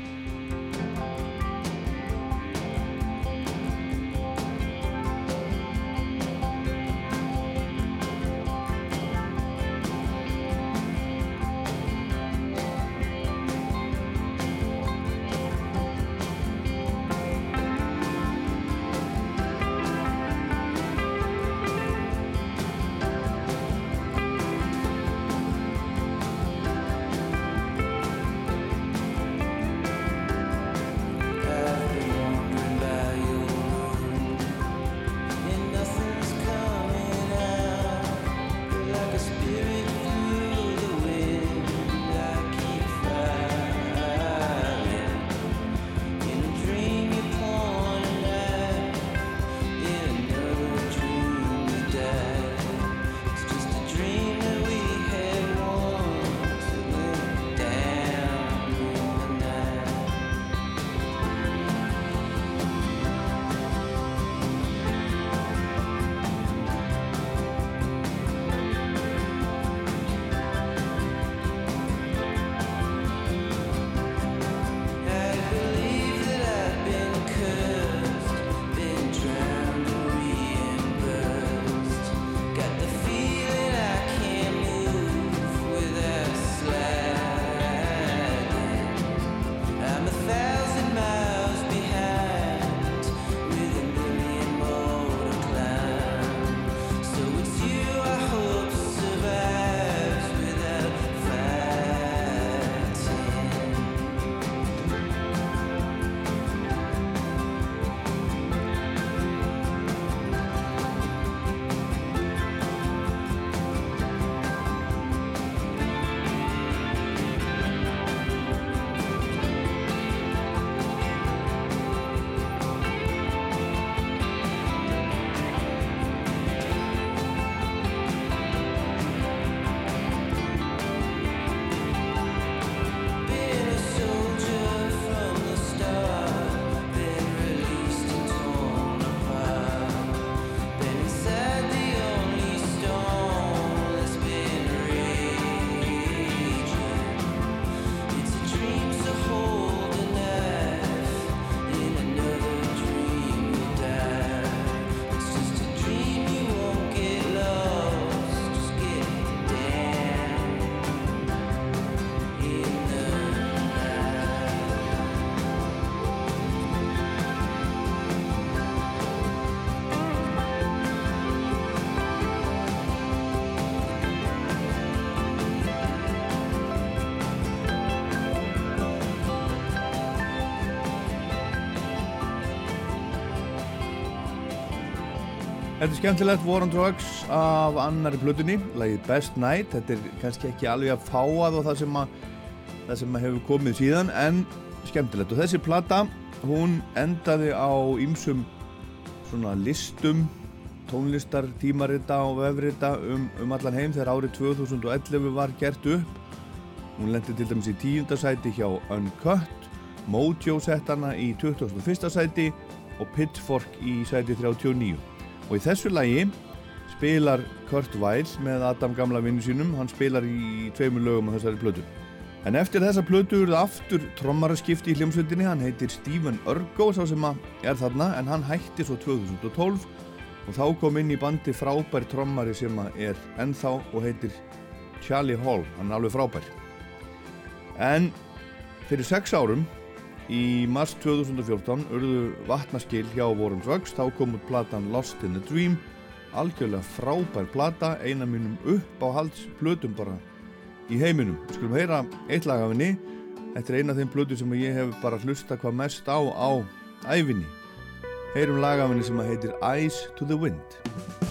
Þetta er skemmtilegt War on Drugs af annari plötunni, lagið Best Night. Þetta er kannski ekki alveg að fáað og það sem að, það sem að hefur komið síðan en skemmtilegt. Og þessi plata hún endaði á ýmsum svona listum tónlistar, tímarita og vefrita um, um allan heim þegar árið 2011 var gert upp. Hún lendi til dæmis í tíundasæti hjá Uncut Mojo settana í 21. sæti og Pitchfork í sæti 39 og í þessu lagi spilar Kurt Weill með Adam gamla vinnu sínum. Hann spilar í tveimur lögum á þessari plötu. En eftir þessa plötu er það aftur trommaraskipti í hljómsveitinni. Hann heitir Stephen Urgo sá sem er þarna en hann hætti svo 2012 og þá kom inn í bandi frábær trommari sem er ennþá og heitir Charlie Hall. Hann er alveg frábær. En fyrir sex árum Í mars 2014 urðu vatnaskil hjá War on Drugs, þá kom út platan Lost in the Dream, algjörlega frábær plata, eina mínum upp á halds plötum bara í heiminum. Við skulum heyra eitt lag af henni, þetta er eina af þeim plötu sem ég hef bara hlusta hvað mest á á æfinni. Heyrum lag af henni sem heitir Eyes to the Wind.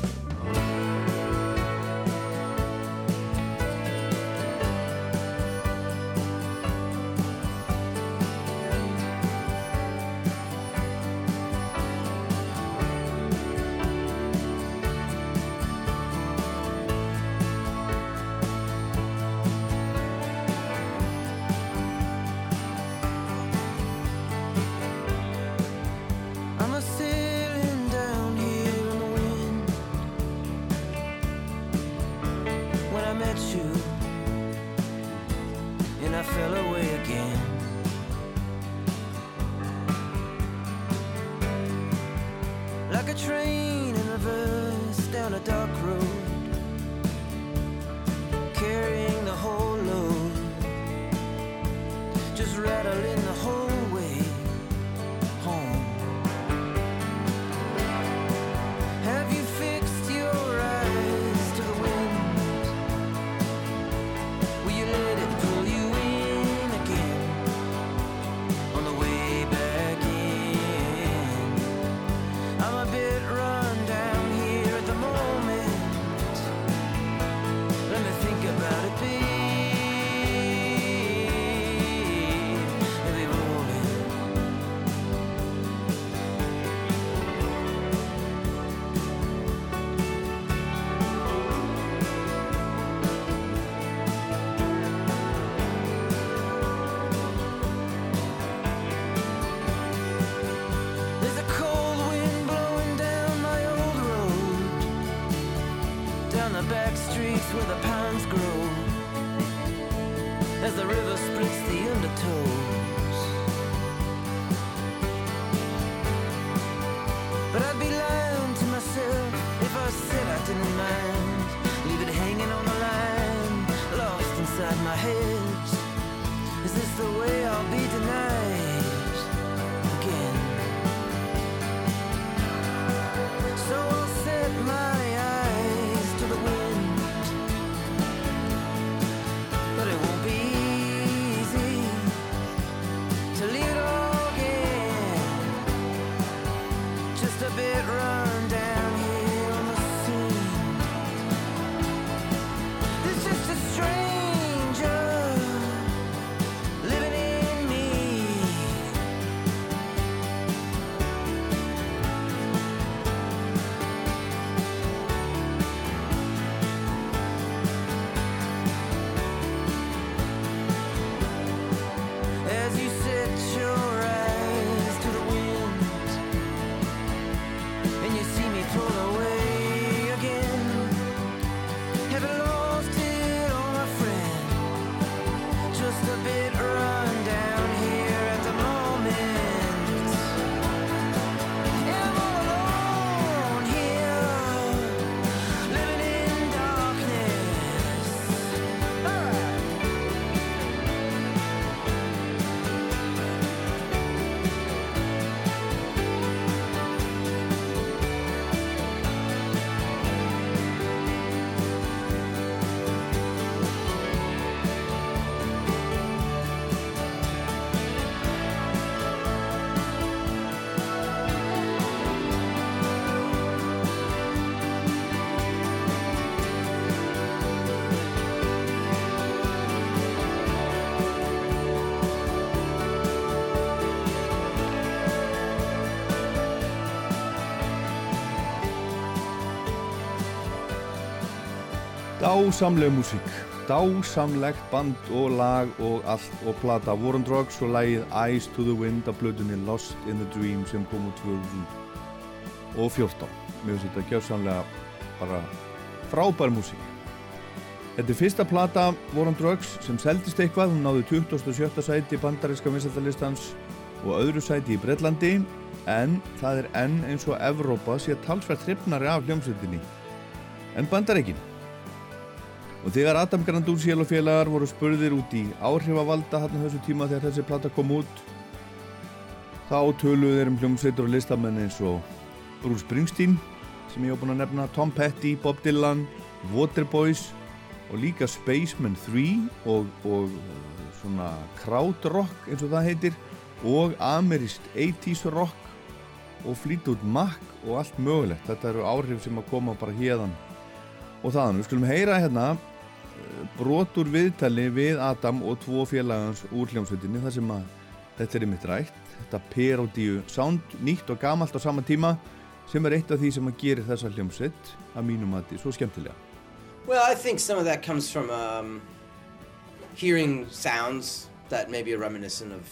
Is this the way Dásamleg músík, dásamlegt band og lag og allt og plata War on Drugs og lagið Eyes to the Wind af blöðunni Lost in the Dream sem kom úr 2014. Mér finnst þetta gjöfsamlega bara frábær músík. Þetta er fyrsta plata War on Drugs sem seldist eitthvað, hún náði 27. sæti bandaríska vinsættalistans og öðru sæti í Breitlandi en það er enn eins og Evrópa sé talsvært hrifnari af hljómsveitinni en bandaríkin. Og þegar Adam Grandúsiel og félagar voru spurðir út í áhrifavalda hann þessu tíma þegar þessi plata kom út þá töluðu þeir um hljómsveitur og listamenn eins og Bruce Springsteen sem ég hef búin að nefna, Tom Petty, Bob Dylan, Waterboys og líka Spaceman 3 og, og uh, svona krautrock eins og það heitir og ameríst 80s rock og Fleetwood Mac og allt mögulegt. Þetta eru áhrif sem að koma bara hérðan og þaðan. Við skulum heyra hérna brot úr viðtali við Adam og tvo félagans úr hljómsveitinni þar sem að þetta er einmitt rætt. Þetta parodíu sound, nýtt og gamalt á sama tíma sem er eitt af því sem að gerir þessa hljómsveit að mínum að því svo skemmtilega. Well, I think some of that comes from um, hearing sounds that maybe are reminiscent of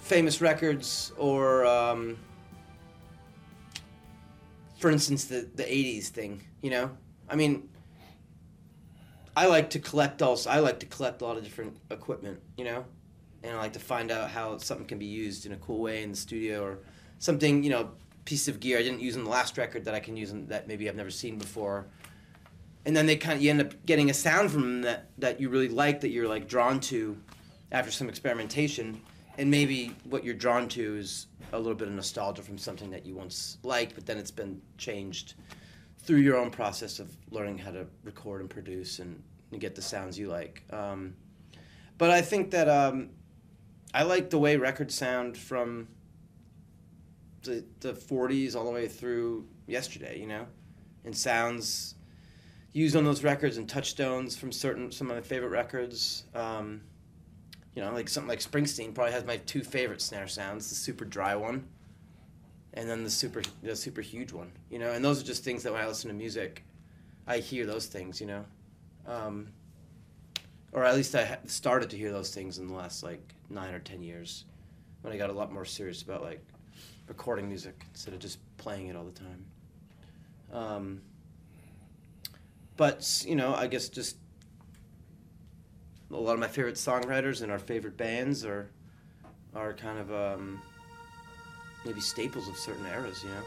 famous records or, um, for instance, the, the 80s thing, you know? I mean, I like to collect also. I like to collect a lot of different equipment, you know, and I like to find out how something can be used in a cool way in the studio or something, you know, piece of gear I didn't use in the last record that I can use in, that maybe I've never seen before. And then they kind of you end up getting a sound from them that that you really like that you're like drawn to after some experimentation, and maybe what you're drawn to is a little bit of nostalgia from something that you once liked, but then it's been changed through your own process of learning how to record and produce and, and get the sounds you like. Um, but I think that um, I like the way records sound from the, the 40s all the way through yesterday, you know, and sounds used on those records and touchstones from certain some of my favorite records. Um, you know, like something like Springsteen probably has my two favorite snare sounds: the super dry one, and then the super the super huge one. You know, and those are just things that when I listen to music, I hear those things. You know, um, or at least I started to hear those things in the last like nine or ten years, when I got a lot more serious about like recording music instead of just playing it all the time. Um, but you know, I guess just a lot of my favorite songwriters and our favorite bands are are kind of um, maybe staples of certain eras, you know.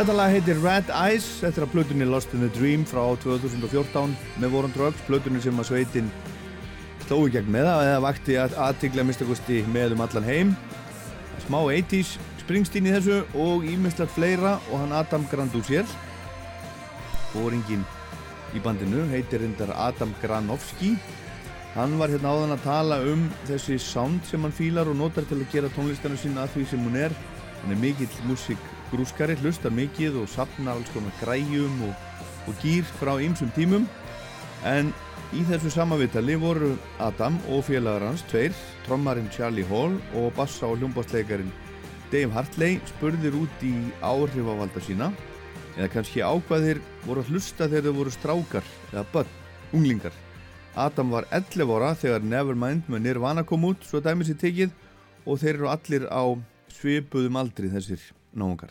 Þetta lag heitir Red Eyes, er að plötunni Lost in the Dream frá 2014 með Warren Drugs, plötunni sem að sveitin sló í gegn með það eða vakti aðtigla mistakosti með um allan heim. Smá 80s Springsteen í þessu og ímestlega fleira og hann Adam Grandúsier. Bóringin í bandinu heitir reyndar Adam Granovski. Hann var hérna áðan að tala um þessi sound sem hann fílar og notar til að gera tónlistana sína að því sem hún er. Hann er mikill músikgrúskari, hlustar mikið og sapnar alls konar græjum og, og gýr frá ýmsum tímum. En í þessu samavitali voru Adam og félagar hans tveir, trommarinn Charlie Hall og bassa og hljómbásleikarin Dave Hartley spurðir út í áhrifavalda sína eða kannski ákvaðir voru að hlusta þegar þau voru strákar eða börn, unglingar. Adam var 11 ára þegar Nevermind með Nirvana kom út, svo dæmis í tekið og þeir eru allir á svipuðum aldri þessir náungar.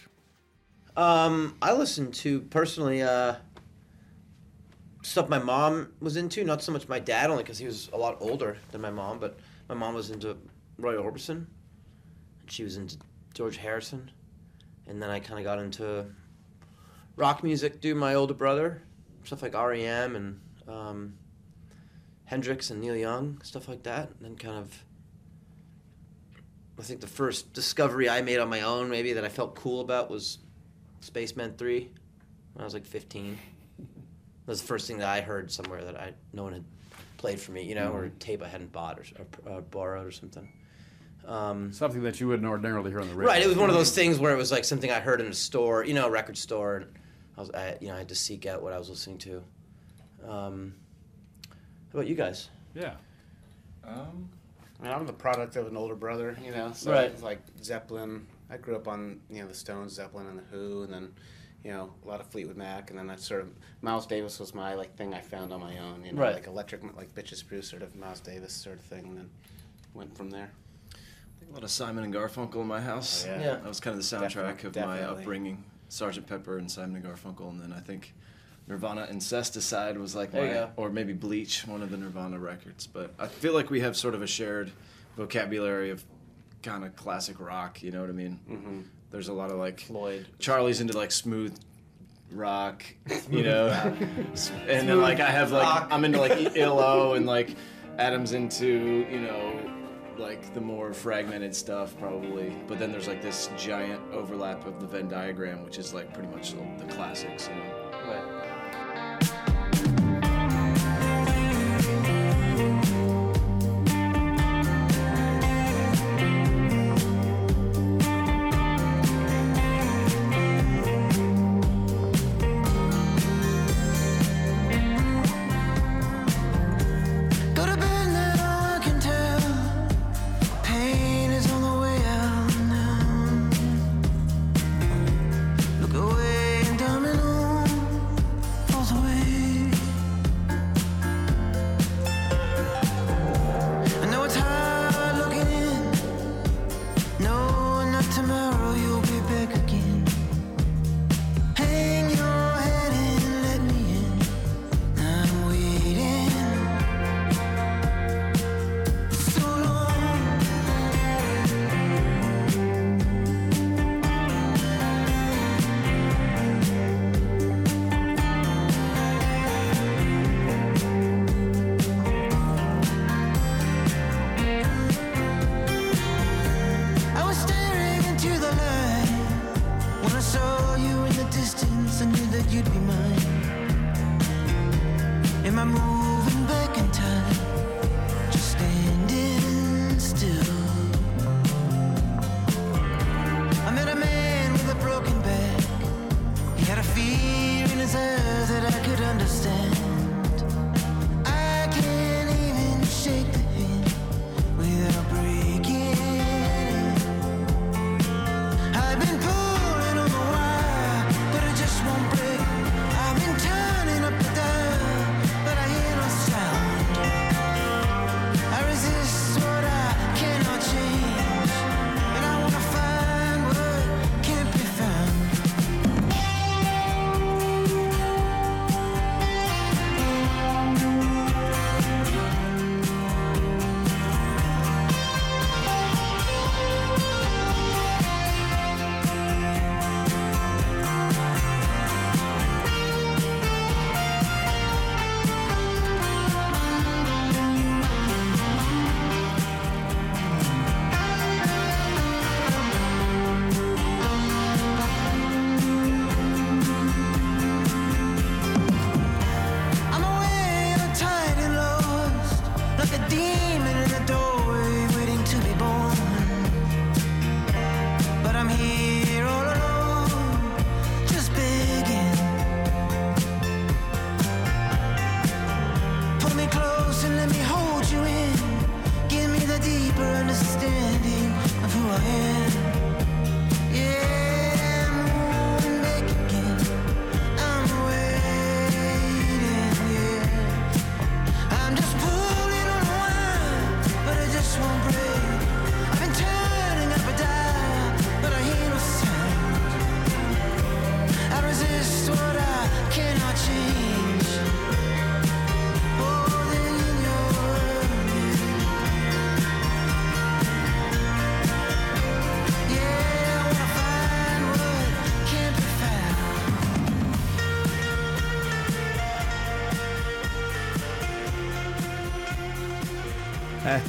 Um, I listened to personally uh, stuff my mom was into, not so much my dad, only because he was a lot older than my mom. But my mom was into Roy Orbison, and she was into George Harrison, and then I kind of got into rock music to my older brother, stuff like REM and um, Hendrix and Neil Young, stuff like that. And then kind of, I think the first discovery I made on my own, maybe that I felt cool about, was Spaceman 3 when I was like 15. That was the first thing that I heard somewhere that I no one had played for me, you know, or tape I hadn't bought or, or uh, borrowed or something. Um, Something that you wouldn't ordinarily hear on the radio. Right, it was one of those things where it was like something I heard in a store, you know, a record store, and I was, I, you know, I had to seek out what I was listening to. Um, how about you guys? Yeah. Um, I mean, I'm the product of an older brother, you know. So Right. it's like Zeppelin. I grew up on you know the Stones, Zeppelin, and the Who, and then you know a lot of Fleetwood Mac, and then I sort of Miles Davis was my like thing I found on my own, you know, Right. like electric, like Bitches Brew, sort of Miles Davis sort of thing, and then went from there. A lot of Simon and Garfunkel in my house. Oh, yeah. Yeah. That was kind of the soundtrack Definitely- of my definitely. upbringing. Sergeant Pepper and Simon and Garfunkel, and then I think Nirvana Incesticide was like There my, or maybe Bleach, one of the Nirvana records. But I feel like we have sort of a shared vocabulary of kind of classic rock. You know what I mean? Mhm. There's a lot of like Floyd. Charlie's into like smooth rock, you know, and then like I have like rock. I'm into like ELO and like Adam's into you know like the more fragmented stuff probably, but then there's like this giant overlap of the Venn diagram, which is like pretty much the, the classics, you know.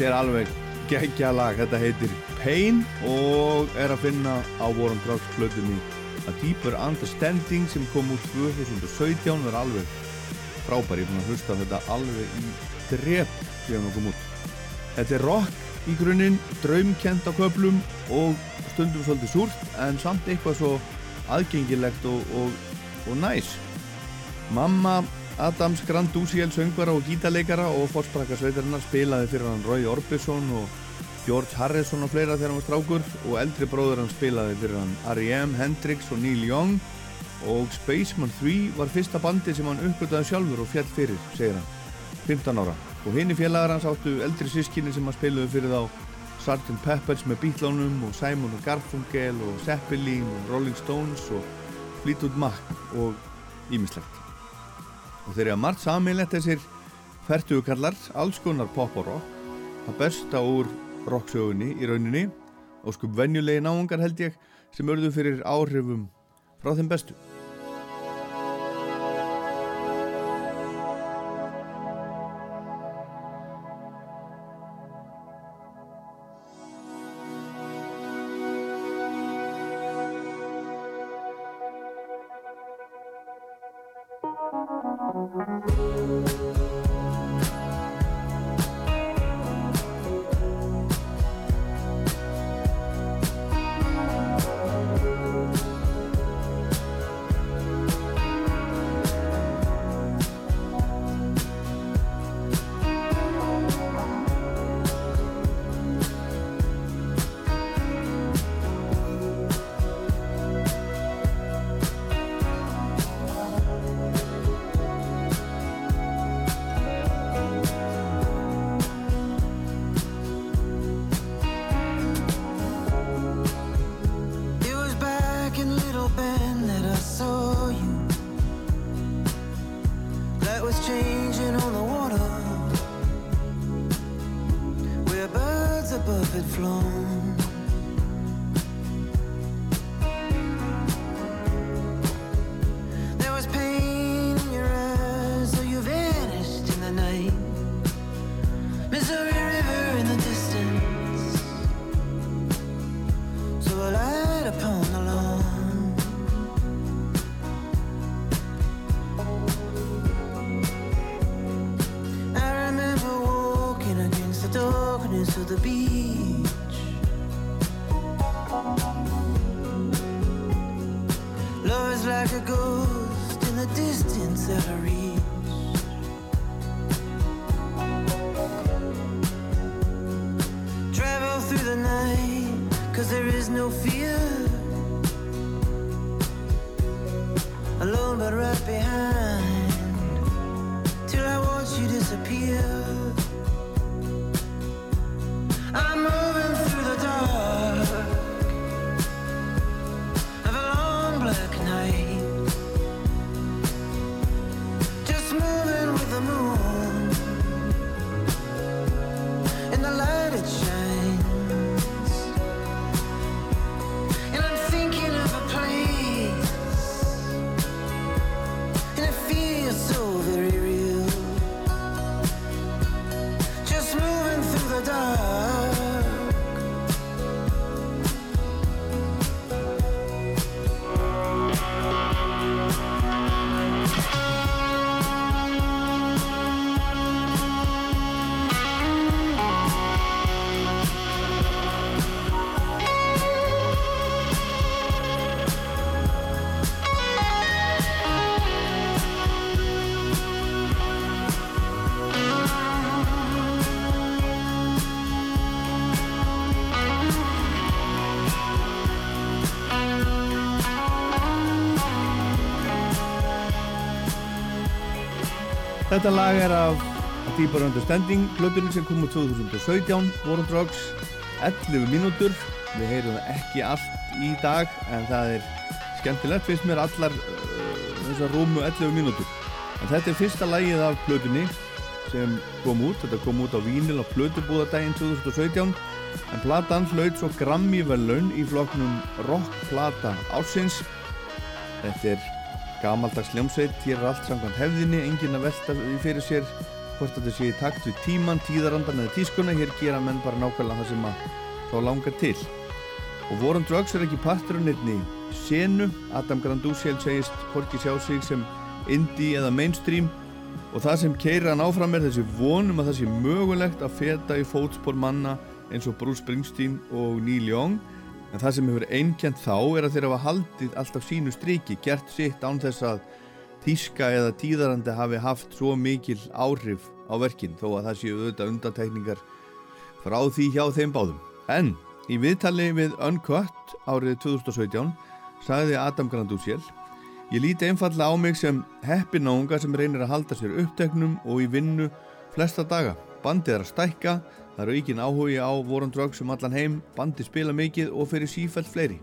Þetta er alveg geggja lag, þetta heitir Pain og er að finna á Warren Drugs plötunni A Deeper Understanding sem kom út 2017 og er alveg frábær, ég búin að hlusta þetta alveg í drep síðan það kom út. Þetta er rock í grunninn, draumkent á köplum og stundum svolítið súrt en samt eitthvað svo aðgengilegt og, og, og næs. Mamma Adams Grandúsiel söngvara og gítarleikara og fórsprakka sveitarinnar spilaði fyrir hann Roy Orbison og George Harrison og fleira þegar hann var strákur og eldri bróður hann spilaði fyrir hann R.E.M., Hendrix og Neil Young og Spaceman 3 var fyrsta bandi sem hann uppgötaði sjálfur og fjall fyrir, segir hann, 15 ára og hinn í félagar hans áttu eldri sískinni sem hann spilaði fyrir þá Sgt. Peppers með Beatlónum og Simon og Garfunkel og Zeppelin og Rolling Stones og Fleetwood Mac og ímislegt og þeir eru að margt samilegt þessir færtugukallar, alls konar pop og rock það besta úr rocksögunni í rauninni. Og skup venjulegi náungar held ég sem örðu fyrir áhrifum frá þeim bestu Þetta lag er af Deeper Understanding plötunni sem kom úr 2017 War on Drugs 11 mínútur. Við heyrum það ekki allt í dag en það er skemmtilegt finnst mér allar uh, þessar rúmu 11 mínútur. En þetta er fyrsta lagið af plötunni sem kom út, þetta kom út á Vínil á plötubúðardaginn 2017 en platan hlaut svo Grammy velun í flokknum rockplata ársins. Þetta er gamaldags hljómsveit hér er allt samkvæmt hefðinni, enginn að velta fyrir sér. Hvort þetta sé í takt við tíman, tíðarandan eða tískuna, hér gera menn bara nákvæmlega það sem að þá langar til. Og War on Drugs er ekki parturinn einni senu, Adam Grandusiel segist hvorki sjá sig sem indie eða mainstream. Og það sem keira hann áfram er þessi vonum að það sé mögulegt að feta í fótspor manna eins og Bruce Springsteen og Neil Young en það sem hefur einkjent þá er að þeir hafa haldið alltaf sínu striki, gert sitt án þess að tíska eða tíðarandi hafi haft svo mikil áhrif á verkin þó að það séu auðvitað undantekningar frá því hjá þeim báðum. En í viðtali við Uncut árið 2017 sagði Adam Grandusiel Ég líti einfalla á mig sem heppinánga sem reynir að halda sér uppteknum og í vinnu flesta daga. Bandið er að stækka, það eru ekki áhugi á War on Drugs um allan heim, bandið spila mikið og fyrir sífælt fleiri.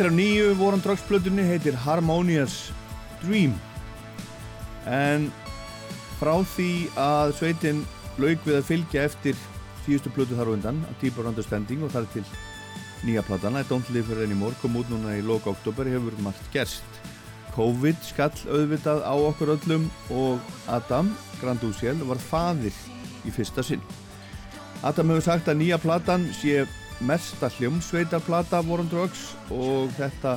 Þetta er af nýju War on Drugs plötunni, heitir Harmonious Dream. En frá því að sveitin lauk við að fylgja eftir síðustu plötu þar á undan, A Deeper Understanding og þar til nýja platana, I Don't Live Here Anymore, kom út núna í loka oktober, hefur margt gerst. COVID skall auðvitað á okkur öllum og Adam Grandusiel var faðir í fyrsta sinn. Adam hefur sagt að nýja platan sé mesta hljómsveitarplata War on Drugs og þetta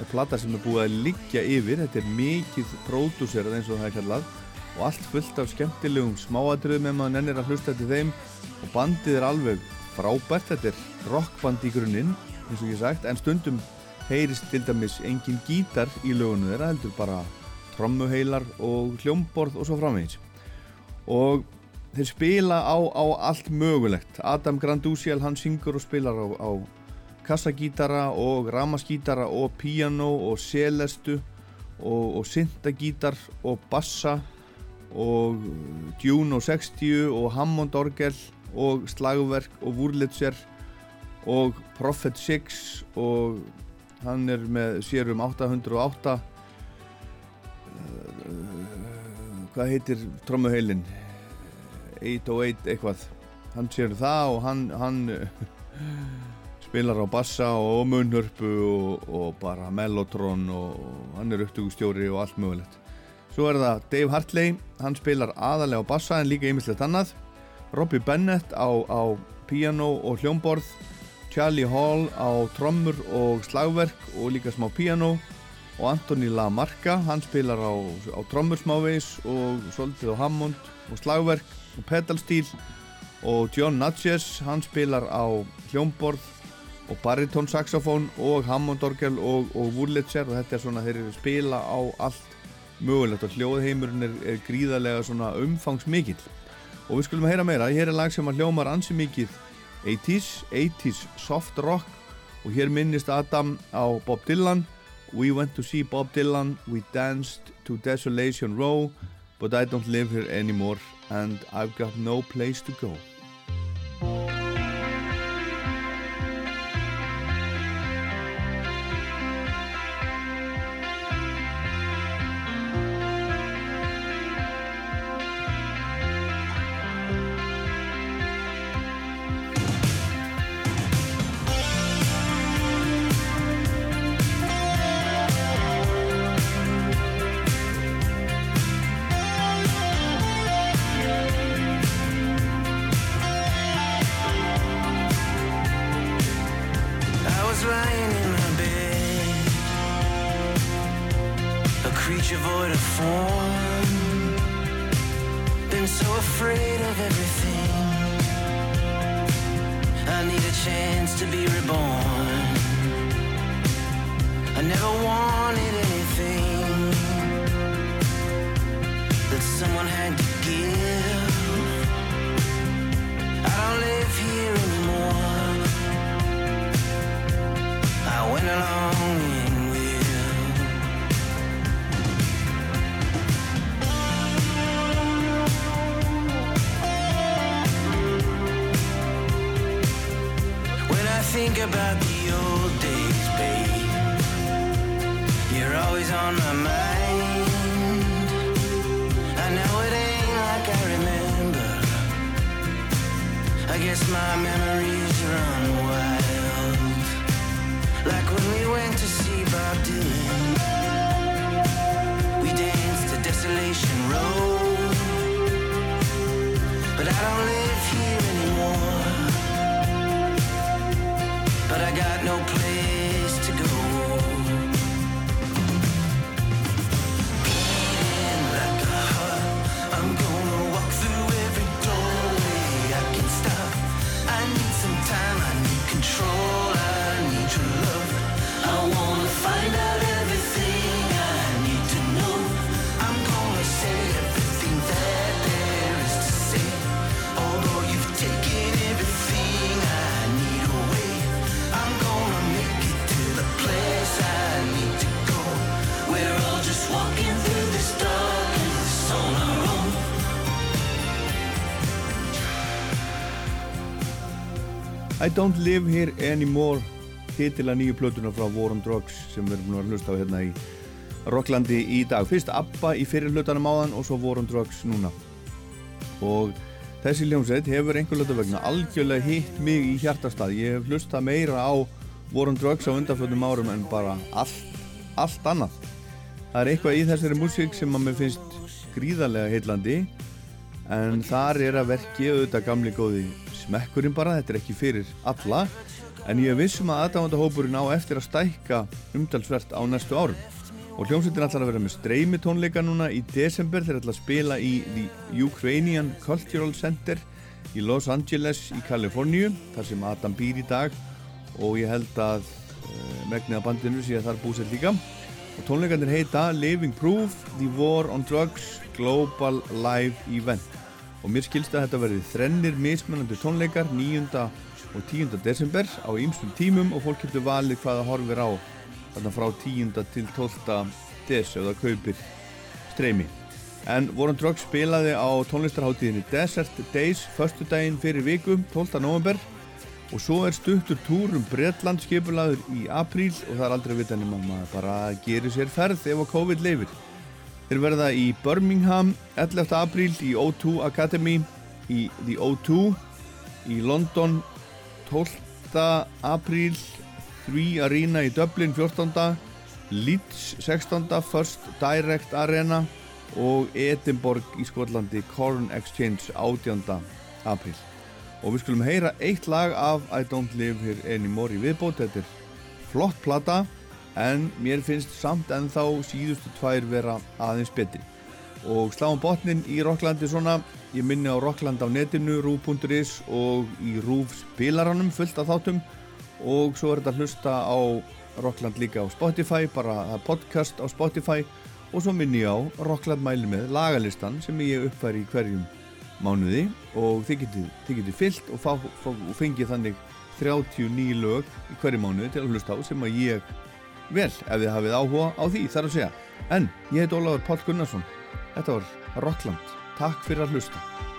er plata sem er búið að liggja yfir. Þetta er mikið pródúserað eins og það er kallað og allt fullt af skemmtilegum smáatriðum ef maður nennir að hlusta til þeim. Og bandið er alveg frábært. Þetta er rockband í grunninn eins og ég sagt en stundum heyrist til dæmis engin gítar í lögunum þeirra heldur bara trommuheilar og hljómborð og svo framvegis. Og þeir spila á, á allt mögulegt. Adam Grandusiel hann syngur og spilar á, á kassagítara og ramaskítara og piano og selestu og, og syntagítar og bassa og Juno 60 og Hammond orgel og slagverk og Wurlitzer og Prophet 6 og hann er með sérum 808 uh, hvað heitir trommuheilin 808 eitthvað. Hann sér það og hann, hann spilar á bassa og munnhörpu og, og bara mellotron og hann er upptökustjóri og allt mögulegt. Svo er það Dave Hartley hann spilar aðalega á bassa en líka ýmislegt annað. Robbie Bennett á, á piano og hljómborð. Charlie Hall á trommur og slagverk og líka smá piano og Anthony Lamarca hann spilar á, á trommur smávegis og svolítið á Hammond og slagverk og pedalstíl og John Natchez hann spilar á hljómborð og baritón-saxofón og Hammond-orgel og, og Wurlitzer og þetta er svona, þeir eru spila á allt mögulegt og hljóðheimurinn er, er gríðarlega svona umfangsmikill. Og við skulum að heyra meira, hér er lag sem að hljómar ansi mikið. 80s, 80s soft rock. Og hér minnist Adam á Bob Dylan. We went to see Bob Dylan, we danced to Desolation Row. But I don't live here anymore and I've got no place to go chance to be reborn. I never wanted anything that someone had to give. About the old days, babe. You're always on my mind. I know it ain't like I remember. I guess my memories run wild. Like when we went to see Bob Dylan. We danced to Desolation Road But I don't live here anymore But I got no place I don't live here anymore titila nýju plötuna frá War on Drugs sem við erum búin að hlusta á hérna í Rocklandi í dag. Fyrst ABBA í fyrir hlutanum áðan og svo War on Drugs núna. Og þessi hljómsveit hefur einhver hluta vegna algjörlega hitt mig í hjartastað. Ég hef hlusta meira á War on Drugs á undanfjöldum árum en bara allt, allt annað. Það er eitthvað í þessari músík sem að mér finnst gríðarlega heillandi en þar er að verki auðvitað gamli góði smekkurinn bara, þetta er ekki fyrir alla en ég vissum að aðdáðandahópurinn á eftir að stækka umtalsvert á næstu árum. Og hljómsveitin ætlar að vera með streymi tónleika núna í desember þeir ætla að spila í The Ukrainian Cultural Center í Los Angeles í Kaliforníu þar sem Adam býr í dag. Og ég held að uh, megnið af bandinu sé að þar búsett líka. Og tónleikandir heita Living Proof The War on Drugs Global Live Event og mér skilst að þetta verði þrennir mismunandi tónleikar 9. og 10. desember á ýmsum tímum og fólk getur valið hvaða horfir á þarna frá 10. til 12. des ef það kaupir streymi En Warren Drugg spilaði á tónlistarháttíðinni Desert Days föstudaginn fyrir viku, 12. november og svo er stuttur túr um Bretland skipulaður í apríl og það er aldrei að vita nema að maður bara gerir sér ferð ef að COVID leifir. Þeir verða í Birmingham 11. apríl í O2 Academy í The O2 í London 12. apríl 3 Arena í Dublin 14. Leeds 16. First Direct Arena og Edinborg í Skotlandi Corn Exchange 18. apríl og við skulum heyra eitt lag af I Don't Live Here Anymore í viðbót þetta er flott plata en mér finnst samt ennþá síðustu tvær vera aðeins betri. Og sláum botnin í Rocklandi svona. Ég minni á Rockland á netinu rúf.is og í rúf spilaranum fullt af þáttum. Og svo er þetta að hlusta á Rockland líka á Spotify bara podcast á Spotify. Og svo minni ég á Rockland mæli með lagalistan sem ég uppfæri í hverjum mánuði. Og þið getið fyllt og, og fengið þannig 39 lög í hverju mánuði til að hlusta á sem að ég vel ef þið hafið áhuga á því þar að segja. En ég heit Ólafur Páll Gunnarsson. Þetta var Rockland takk fyrir að hlusta